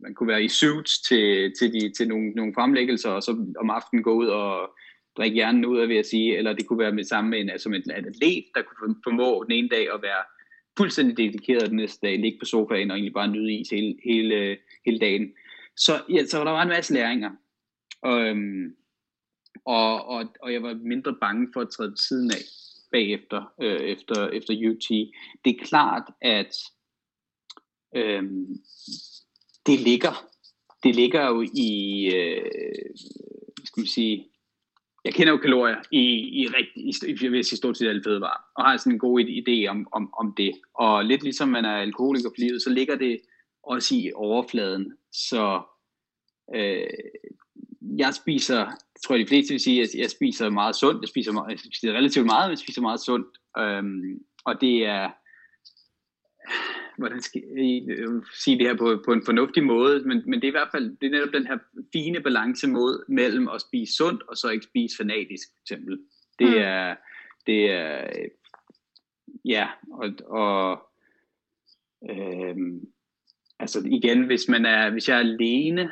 man kunne være i suits til, til, de, til nogle, nogle fremlæggelser, og så om aftenen gå ud og drikke hjernen ud af, vil jeg sige, eller det kunne være med samme en, altså en atlet, der kunne formå den ene dag at være fuldstændig dedikeret den næste dag, ligge på sofaen og egentlig bare nyde is hele, hele, hele dagen. Så, ja, så der var en masse læringer. Og, øhm, og, og, og jeg var mindre bange for at træde siden af bagefter, øh, efter, efter UT. Det er klart, at øhm, det ligger, det ligger jo i, øh, skal man sige, jeg kender jo kalorier i, i, rigtig, i, i, i stort set alle fødevarer, og har sådan en god idé om, om, om det. Og lidt ligesom man er alkoholiker på livet, så ligger det også i overfladen. Så øh, jeg spiser, jeg tror de fleste vil sige, at jeg spiser meget sundt. Jeg spiser, meget, jeg spiser relativt meget, men jeg spiser meget sundt. Øhm, og det er, hvordan skal jeg øh, sige det her på, på en fornuftig måde, men, men det er i hvert fald det er netop den her fine balance mod, mellem at spise sundt og så ikke spise fanatisk, for eksempel. Det mm. er, det er, ja, og, og øhm, altså igen, hvis man er, hvis jeg er alene,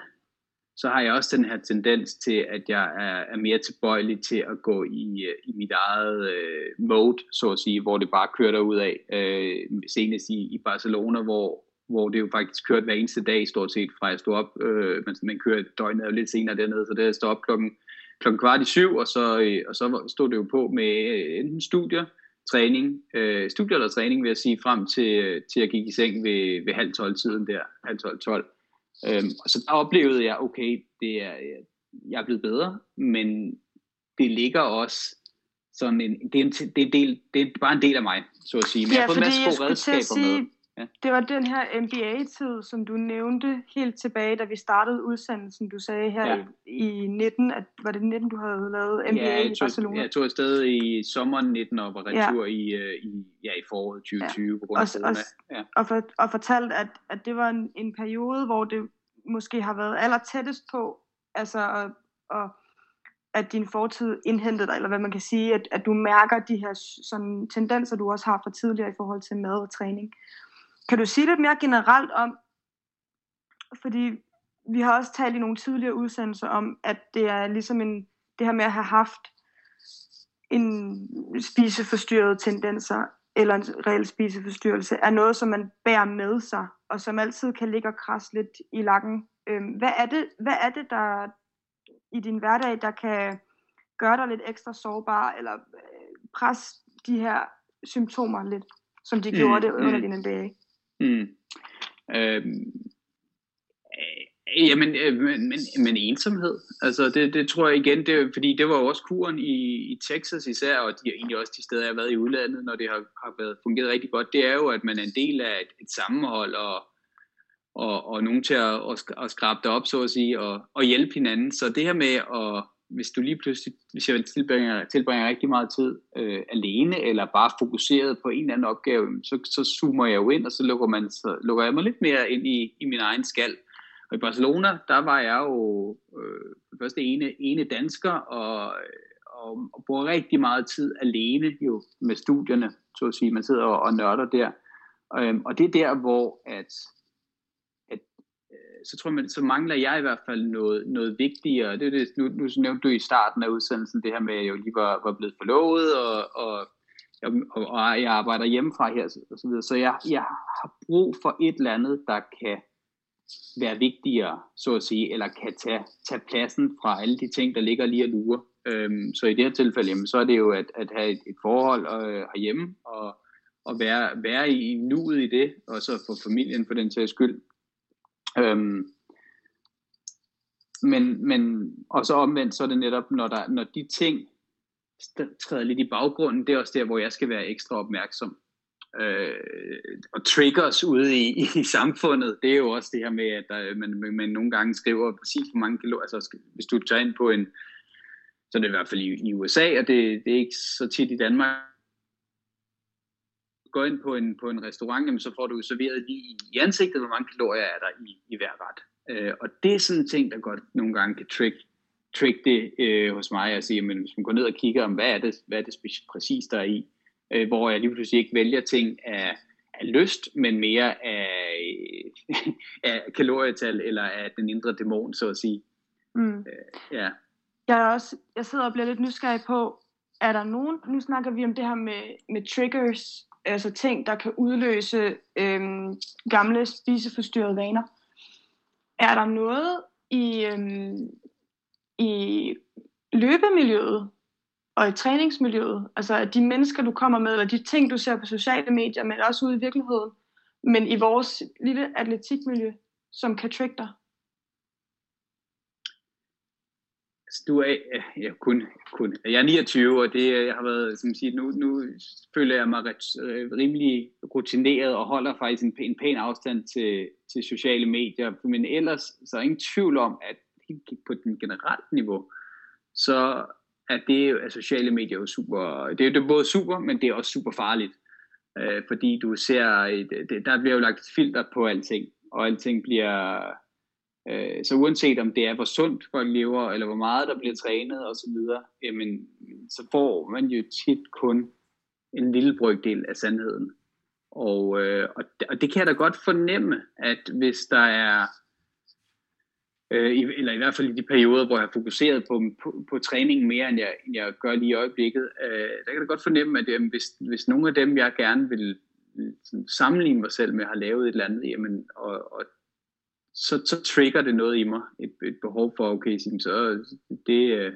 så har jeg også den her tendens til, at jeg er, er mere tilbøjelig til at gå i, øh, i mit eget øh, mode, så at sige, hvor det bare kører ud af. Øh, senest i, i Barcelona, hvor, hvor det jo faktisk kørte hver eneste dag, stort set fra jeg stod op. Øh, man, man kører døgnet jo lidt senere dernede, så det er stå op klokken, klokken kvart i syv, og så, øh, og så stod det jo på med øh, enten studier, træning, øh, studier eller træning, vil jeg sige, frem til, øh, til jeg gik i seng ved, ved halv tolv tiden der, halv tolv, tolv. Øhm, så der oplevede jeg, okay, det er, jeg er blevet bedre, men det ligger også sådan en, det er, en, det er, en del, det er bare en del af mig, så at sige. Men ja, jeg har fået en masse gode redskaber sige, med. Ja. Det var den her NBA-tid, som du nævnte helt tilbage, da vi startede udsendelsen. Du sagde her ja. i, i 19, at var det 19, du havde lavet NBA ja, tog, i Barcelona? Ja, jeg tog afsted i sommeren 19 og var retur ja. i, øh, i, ja, i foråret 2020 ja. på grund af og, corona. Og, ja. og, for, og fortalt, at, at det var en, en periode, hvor det måske har været aller tættest på, altså at, at, at din fortid indhentede dig, eller hvad man kan sige, at, at du mærker de her sådan, tendenser, du også har fra tidligere i forhold til mad og træning. Kan du sige lidt mere generelt om, fordi vi har også talt i nogle tidligere udsendelser om, at det er ligesom en, det her med at have haft en spiseforstyrret tendenser, eller en reel spiseforstyrrelse, er noget, som man bærer med sig, og som altid kan ligge og krasse lidt i lakken. Øhm, hvad, er det, hvad er det, der i din hverdag, der kan gøre dig lidt ekstra sårbar, eller øh, presse de her symptomer lidt, som de mm, gjorde det under mm. din MBA? Mm. Øh, Jamen, øh, men, men, men ensomhed. Altså, det, det tror jeg igen, det, fordi det var jo også kuren i, i Texas især, og de, egentlig også de steder, jeg har været i udlandet, når det har, har været fungeret rigtig godt, det er jo, at man er en del af et, et sammenhold, og, og, og nogen til at, at, at skrabe det op, så at sige, og, og hjælpe hinanden. Så det her med at, hvis du lige pludselig, hvis jeg tilbringer, tilbringer rigtig meget tid øh, alene, eller bare fokuseret på en eller anden opgave, så, så zoomer jeg jo ind, og så lukker, man, så lukker jeg mig lidt mere ind i, i min egen skal. Og i Barcelona, der var jeg jo øh, for det første ene, ene dansker, og, og, og bruger rigtig meget tid alene jo med studierne, så at sige. Man sidder og, og nørder der. Øhm, og det er der, hvor at, så tror man, så mangler jeg i hvert fald noget, noget vigtigere. Det er det, nu, nu nævnte du i starten af udsendelsen det her med, at jeg jo lige var, var blevet forlovet, og, og, og, og jeg arbejder hjemmefra her, og så videre. Så jeg, jeg har brug for et eller andet, der kan være vigtigere, så at sige, eller kan tage, tage pladsen fra alle de ting, der ligger lige at lure. Øhm, så i det her tilfælde, jamen, så er det jo at, at have et, et forhold øh, herhjemme, og, og være, være i nuet i det, og så for familien for den sags skyld. Øhm, men, men, og så omvendt, så er det netop, når, der, når de ting træder lidt i baggrunden, det er også der, hvor jeg skal være ekstra opmærksom. Øh, og triggers ude i, i samfundet, det er jo også det her med, at der, man, man nogle gange skriver præcis hvor mange kilo, altså hvis du tager ind på en, så er det i hvert fald i, i USA, og det, det er ikke så tit i Danmark, går ind på en, på en restaurant, jamen, så får du serveret lige i ansigtet, hvor mange kalorier er der i, i hver ret. Øh, og det er sådan en ting, der godt nogle gange kan trick, trick det øh, hos mig, at sige, men hvis man går ned og kigger, om hvad er det, hvad er det præcis, der er i, øh, hvor jeg lige pludselig ikke vælger ting af, af lyst, men mere af, af kalorietal eller af den indre dæmon, så at sige. Mm. Øh, ja. Jeg, er også, jeg sidder og bliver lidt nysgerrig på, er der nogen, nu snakker vi om det her med, med triggers, altså ting, der kan udløse øhm, gamle spiseforstyrrede vaner. Er der noget i, øhm, i løbemiljøet, og i træningsmiljøet. Altså at de mennesker, du kommer med, eller de ting, du ser på sociale medier, men også ude i virkeligheden. Men i vores lille atletikmiljø, som kan trigge dig. Altså, du er ja, kun, kun. Jeg er 29, og det jeg har været, som siger, nu, nu føler jeg mig ret, øh, rimelig rutineret og holder faktisk en, en pæn afstand til, til sociale medier. Men ellers så er ingen tvivl om, at på den generelt niveau, så at det at sociale medier er jo super, det er, jo både super, men det er også super farligt. Øh, fordi du ser, det, der bliver jo lagt et filter på alting, og alting bliver, øh, så uanset om det er, hvor sundt folk lever, eller hvor meget der bliver trænet osv., jamen, så får man jo tit kun en lille brøkdel af sandheden. Og, øh, og, og det kan jeg da godt fornemme, at hvis der er øh, i, eller i hvert fald i de perioder, hvor jeg har fokuseret på, på, på træningen mere, end jeg, end jeg gør lige i øjeblikket, øh, der kan jeg godt fornemme, at øh, hvis, hvis nogle af dem, jeg gerne vil mm, sådan, sammenligne mig selv med, har lavet et eller andet, jamen, og, og så, så trigger det noget i mig, et, et behov for, okay, så det, øh,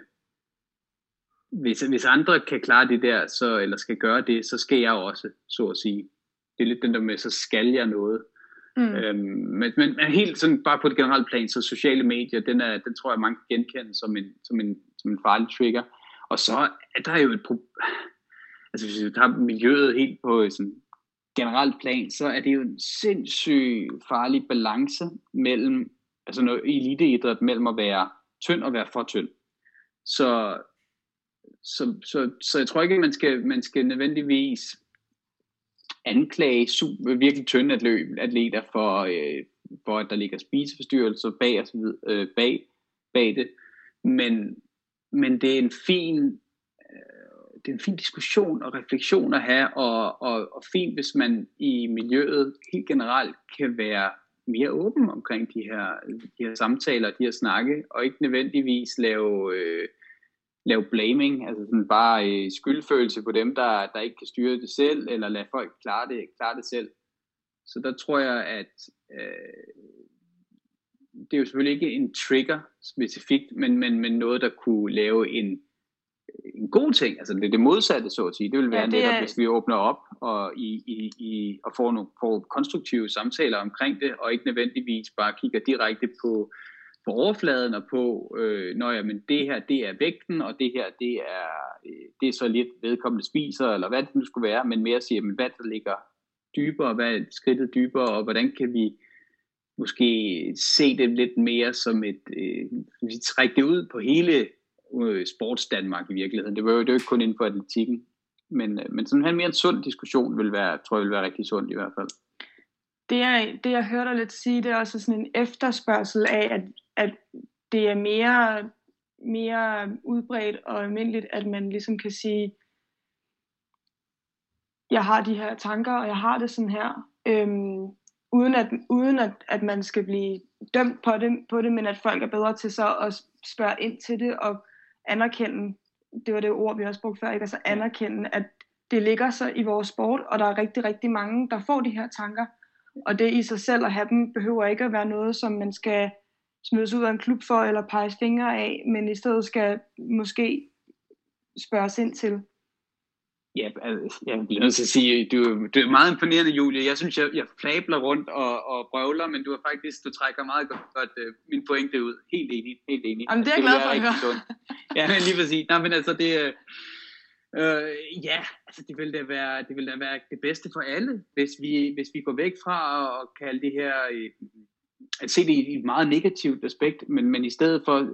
hvis, hvis andre kan klare det der, så, eller skal gøre det, så skal jeg også, så at sige. Det er lidt den der med, så skal jeg noget. Mm. Øhm, men, men, men helt sådan bare på det generelle plan, så sociale medier, den, er, den tror jeg mange kan genkende som en, som en, som en farlig trigger. Og så er der jo et problem, altså hvis vi tager miljøet helt på sådan generelt plan, så er det jo en sindssyg farlig balance mellem, altså noget eliteidræt, mellem at være tynd og være for tynd. Så, så, så, så jeg tror ikke, man skal, man skal nødvendigvis anklage super, virkelig tynde atleter for, øh, for, at der ligger spiseforstyrrelser bag, og så videre, øh, bag, bag det. Men, men det er en fin det er en fin diskussion og refleksion at have, og, og, og fint, hvis man i miljøet helt generelt kan være mere åben omkring de her, de her samtaler, de her snakke, og ikke nødvendigvis lave øh, lave blaming, altså sådan bare øh, skyldfølelse på dem, der, der ikke kan styre det selv, eller lade folk klare det, klare det selv. Så der tror jeg, at øh, det er jo selvfølgelig ikke en trigger specifikt, men, men, men noget, der kunne lave en, en god ting. Altså det, det modsatte, så at sige. Det vil være ja, det netop, er... hvis vi åbner op og, i, i, i, og får, nogle, får konstruktive samtaler omkring det, og ikke nødvendigvis bare kigger direkte på, på overfladen og på, øh, når ja, men det her, det er vægten, og det her, det er, øh, det er så lidt vedkommende spiser, eller hvad det nu skulle være, men mere siger, men hvad der ligger dybere, hvad er skridtet dybere, og hvordan kan vi måske se det lidt mere som et, øh, vi trække det ud på hele sports Danmark i virkeligheden. Det var jo, det var ikke kun inden for atletikken. Men, øh, men sådan en mere en sund diskussion vil være, tror jeg vil være rigtig sund i hvert fald. Det jeg, det jeg hørte dig lidt sige, det er også sådan en efterspørgsel af, at, at det er mere, mere udbredt og almindeligt, at man ligesom kan sige, jeg har de her tanker, og jeg har det sådan her. Øhm, uden at, uden at, at man skal blive dømt på det, på det, men at folk er bedre til så at spørge ind til det og anerkende, det var det ord, vi også brugte før, ikke? altså anerkende, at det ligger så i vores sport, og der er rigtig, rigtig mange, der får de her tanker, og det i sig selv at have dem, behøver ikke at være noget, som man skal smides ud af en klub for, eller pege fingre af, men i stedet skal måske spørges ind til. Ja, altså, jeg bliver nødt til at sige, du, du er meget imponerende, Julie. Jeg synes, jeg, jeg flabler rundt og, og brøvler, men du har faktisk, du trækker meget godt, godt uh, min pointe ud. Helt enig, helt enig. Jamen, det er jeg glad for at høre. Ja, men lige præcis. Nej, men altså, det, øh, ja, altså, det vil da være, det vil da være det bedste for alle, hvis vi, hvis vi går væk fra at kalde det her, øh, at se det i et meget negativt aspekt, men, men i stedet for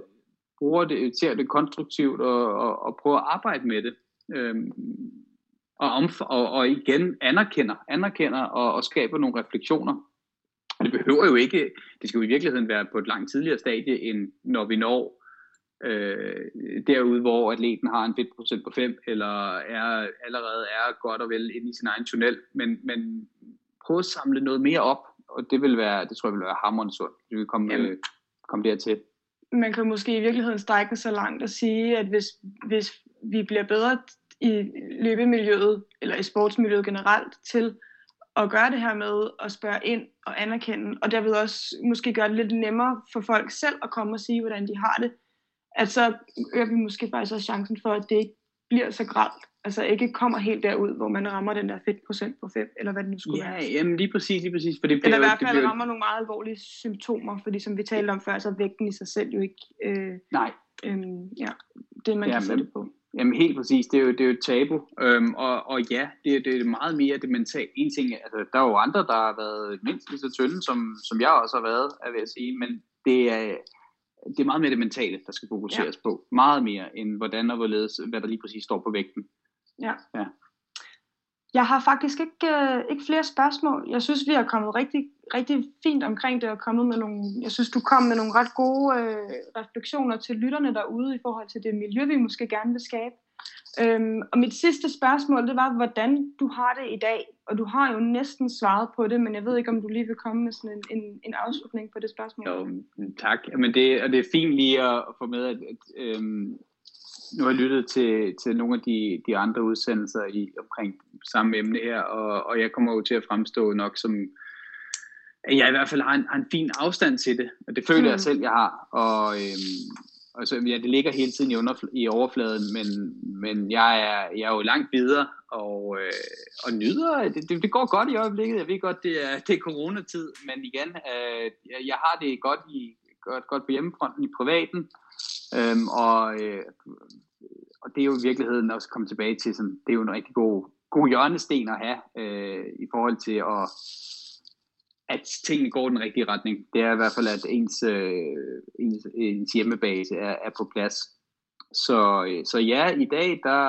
bruger det, ser det konstruktivt og, og, og prøver at arbejde med det. Øhm, og, omf- og, og igen anerkender, anerkender og, og skaber nogle refleksioner. Og det behøver jo ikke, det skal jo i virkeligheden være på et langt tidligere stadie, end når vi når øh, derude, hvor atleten har en fedtprocent på 5, eller er, allerede er godt og vel inde i sin egen tunnel. Men, men prøv at samle noget mere op, og det vil være, det tror jeg vil være hammerende sundt, vi vil komme, øh, komme dertil. Man kan måske i virkeligheden strække så langt og sige, at hvis, hvis vi bliver bedre i løbemiljøet, eller i sportsmiljøet generelt, til at gøre det her med at spørge ind og anerkende, og derved også måske gøre det lidt nemmere for folk selv at komme og sige, hvordan de har det, at så øger vi måske faktisk også chancen for, at det ikke bliver så gralt. Altså ikke kommer helt derud, hvor man rammer den der fedtprocent på 5, eller hvad det nu skulle ja, være. Jamen lige præcis, lige præcis. For det eller i hvert fald bliver... rammer nogle meget alvorlige symptomer, fordi som vi talte om før, så er vægten i sig selv jo ikke øh, Nej. Øh, ja, det, man ja, kan sætte på. Jamen helt præcis, det er jo, det er jo et tabu, øhm, og, og ja, det, det er meget mere det mentale. En ting, altså, der er jo andre, der har været mindst lige så tynde, som, som jeg også har været, er ved at sige, men det er, det er meget mere det mentale, der skal fokuseres ja. på. Meget mere, end hvordan og hvorledes, hvad der lige præcis står på vægten. Ja. ja. Jeg har faktisk ikke, øh, ikke flere spørgsmål. Jeg synes, vi har kommet rigtig, rigtig fint omkring det og kommet med nogle, jeg synes, du kom med nogle ret gode øh, refleksioner til lytterne derude i forhold til det miljø, vi måske gerne vil skabe. Øhm, og mit sidste spørgsmål, det var, hvordan du har det i dag. Og du har jo næsten svaret på det, men jeg ved ikke, om du lige vil komme med sådan en, en, en afslutning på det spørgsmål. Jo, tak. Men det, og det er fint lige at, at få med, at, at øhm, nu har jeg lyttet til, til nogle af de, de andre udsendelser i, omkring samme emne her, og, og jeg kommer jo til at fremstå nok som, at jeg i hvert fald har en, har en fin afstand til det, og det føler mm. jeg selv, jeg har, og, øhm, og så, ja, det ligger hele tiden i, under, i overfladen, men, men jeg, er, jeg er jo langt videre, og, øh, og nyder, det, det, det går godt i øjeblikket, jeg ved godt, det er, det er coronatid, men igen, øh, jeg har det godt, i, godt, godt på hjemmefronten i privaten, Øhm, og, øh, og det er jo i virkeligheden også komme tilbage til, sådan, det er jo en rigtig god, god hjørnesten at have øh, i forhold til at, at tingene går den rigtige retning. Det er i hvert fald, at ens, øh, ens, ens hjemmebase er, er på plads. Så, øh, så ja, i dag, der,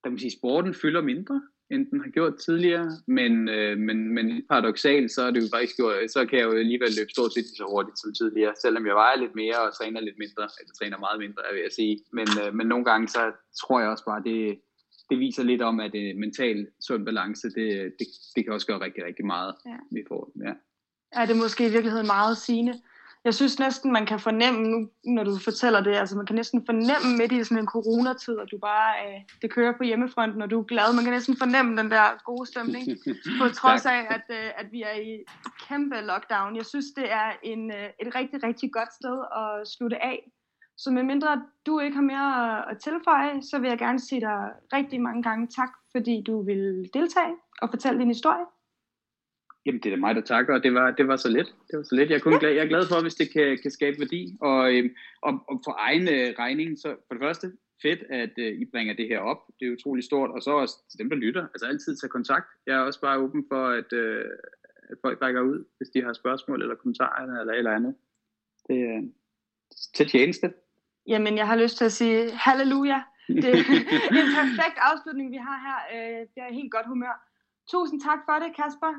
der kan man sige, sporten fylder mindre end den har gjort tidligere, men, øh, men, men paradoxalt, så er det jo faktisk gjort, så kan jeg jo alligevel løbe stort set så hurtigt som tidligere, selvom jeg vejer lidt mere og træner lidt mindre, eller træner meget mindre, jeg vil jeg sige. Men, øh, men nogle gange, så tror jeg også bare, det, det viser lidt om, at det mental sund balance, det, det, det kan også gøre rigtig, rigtig meget. Ja. Vi får, ja. Er det måske i virkeligheden meget sigende? jeg synes næsten, man kan fornemme, nu, når du fortæller det, altså man kan næsten fornemme midt i sådan en coronatid, at du bare, øh, det kører på hjemmefronten, og du er glad. Man kan næsten fornemme den der gode stemning, på trods af, at, øh, at vi er i kæmpe lockdown. Jeg synes, det er en, øh, et rigtig, rigtig godt sted at slutte af. Så medmindre du ikke har mere at tilføje, så vil jeg gerne sige dig rigtig mange gange tak, fordi du vil deltage og fortælle din historie. Jamen, det er da mig, der takker, og det var, det var så let. Det var så let. Jeg er, kun glad, jeg er glad for, hvis det kan, kan skabe værdi. Og, øhm, og, og for egen øh, regning, så for det første, fedt, at øh, I bringer det her op. Det er utrolig stort. Og så også til dem, der lytter. Altså altid tage kontakt. Jeg er også bare åben for, at, øh, at folk rækker ud, hvis de har spørgsmål eller kommentarer eller, eller andet. Det er øh, til tjeneste. Jamen, jeg har lyst til at sige halleluja. Det er en perfekt afslutning, vi har her. Øh, det er helt godt humør. Tusind tak for det, Kasper.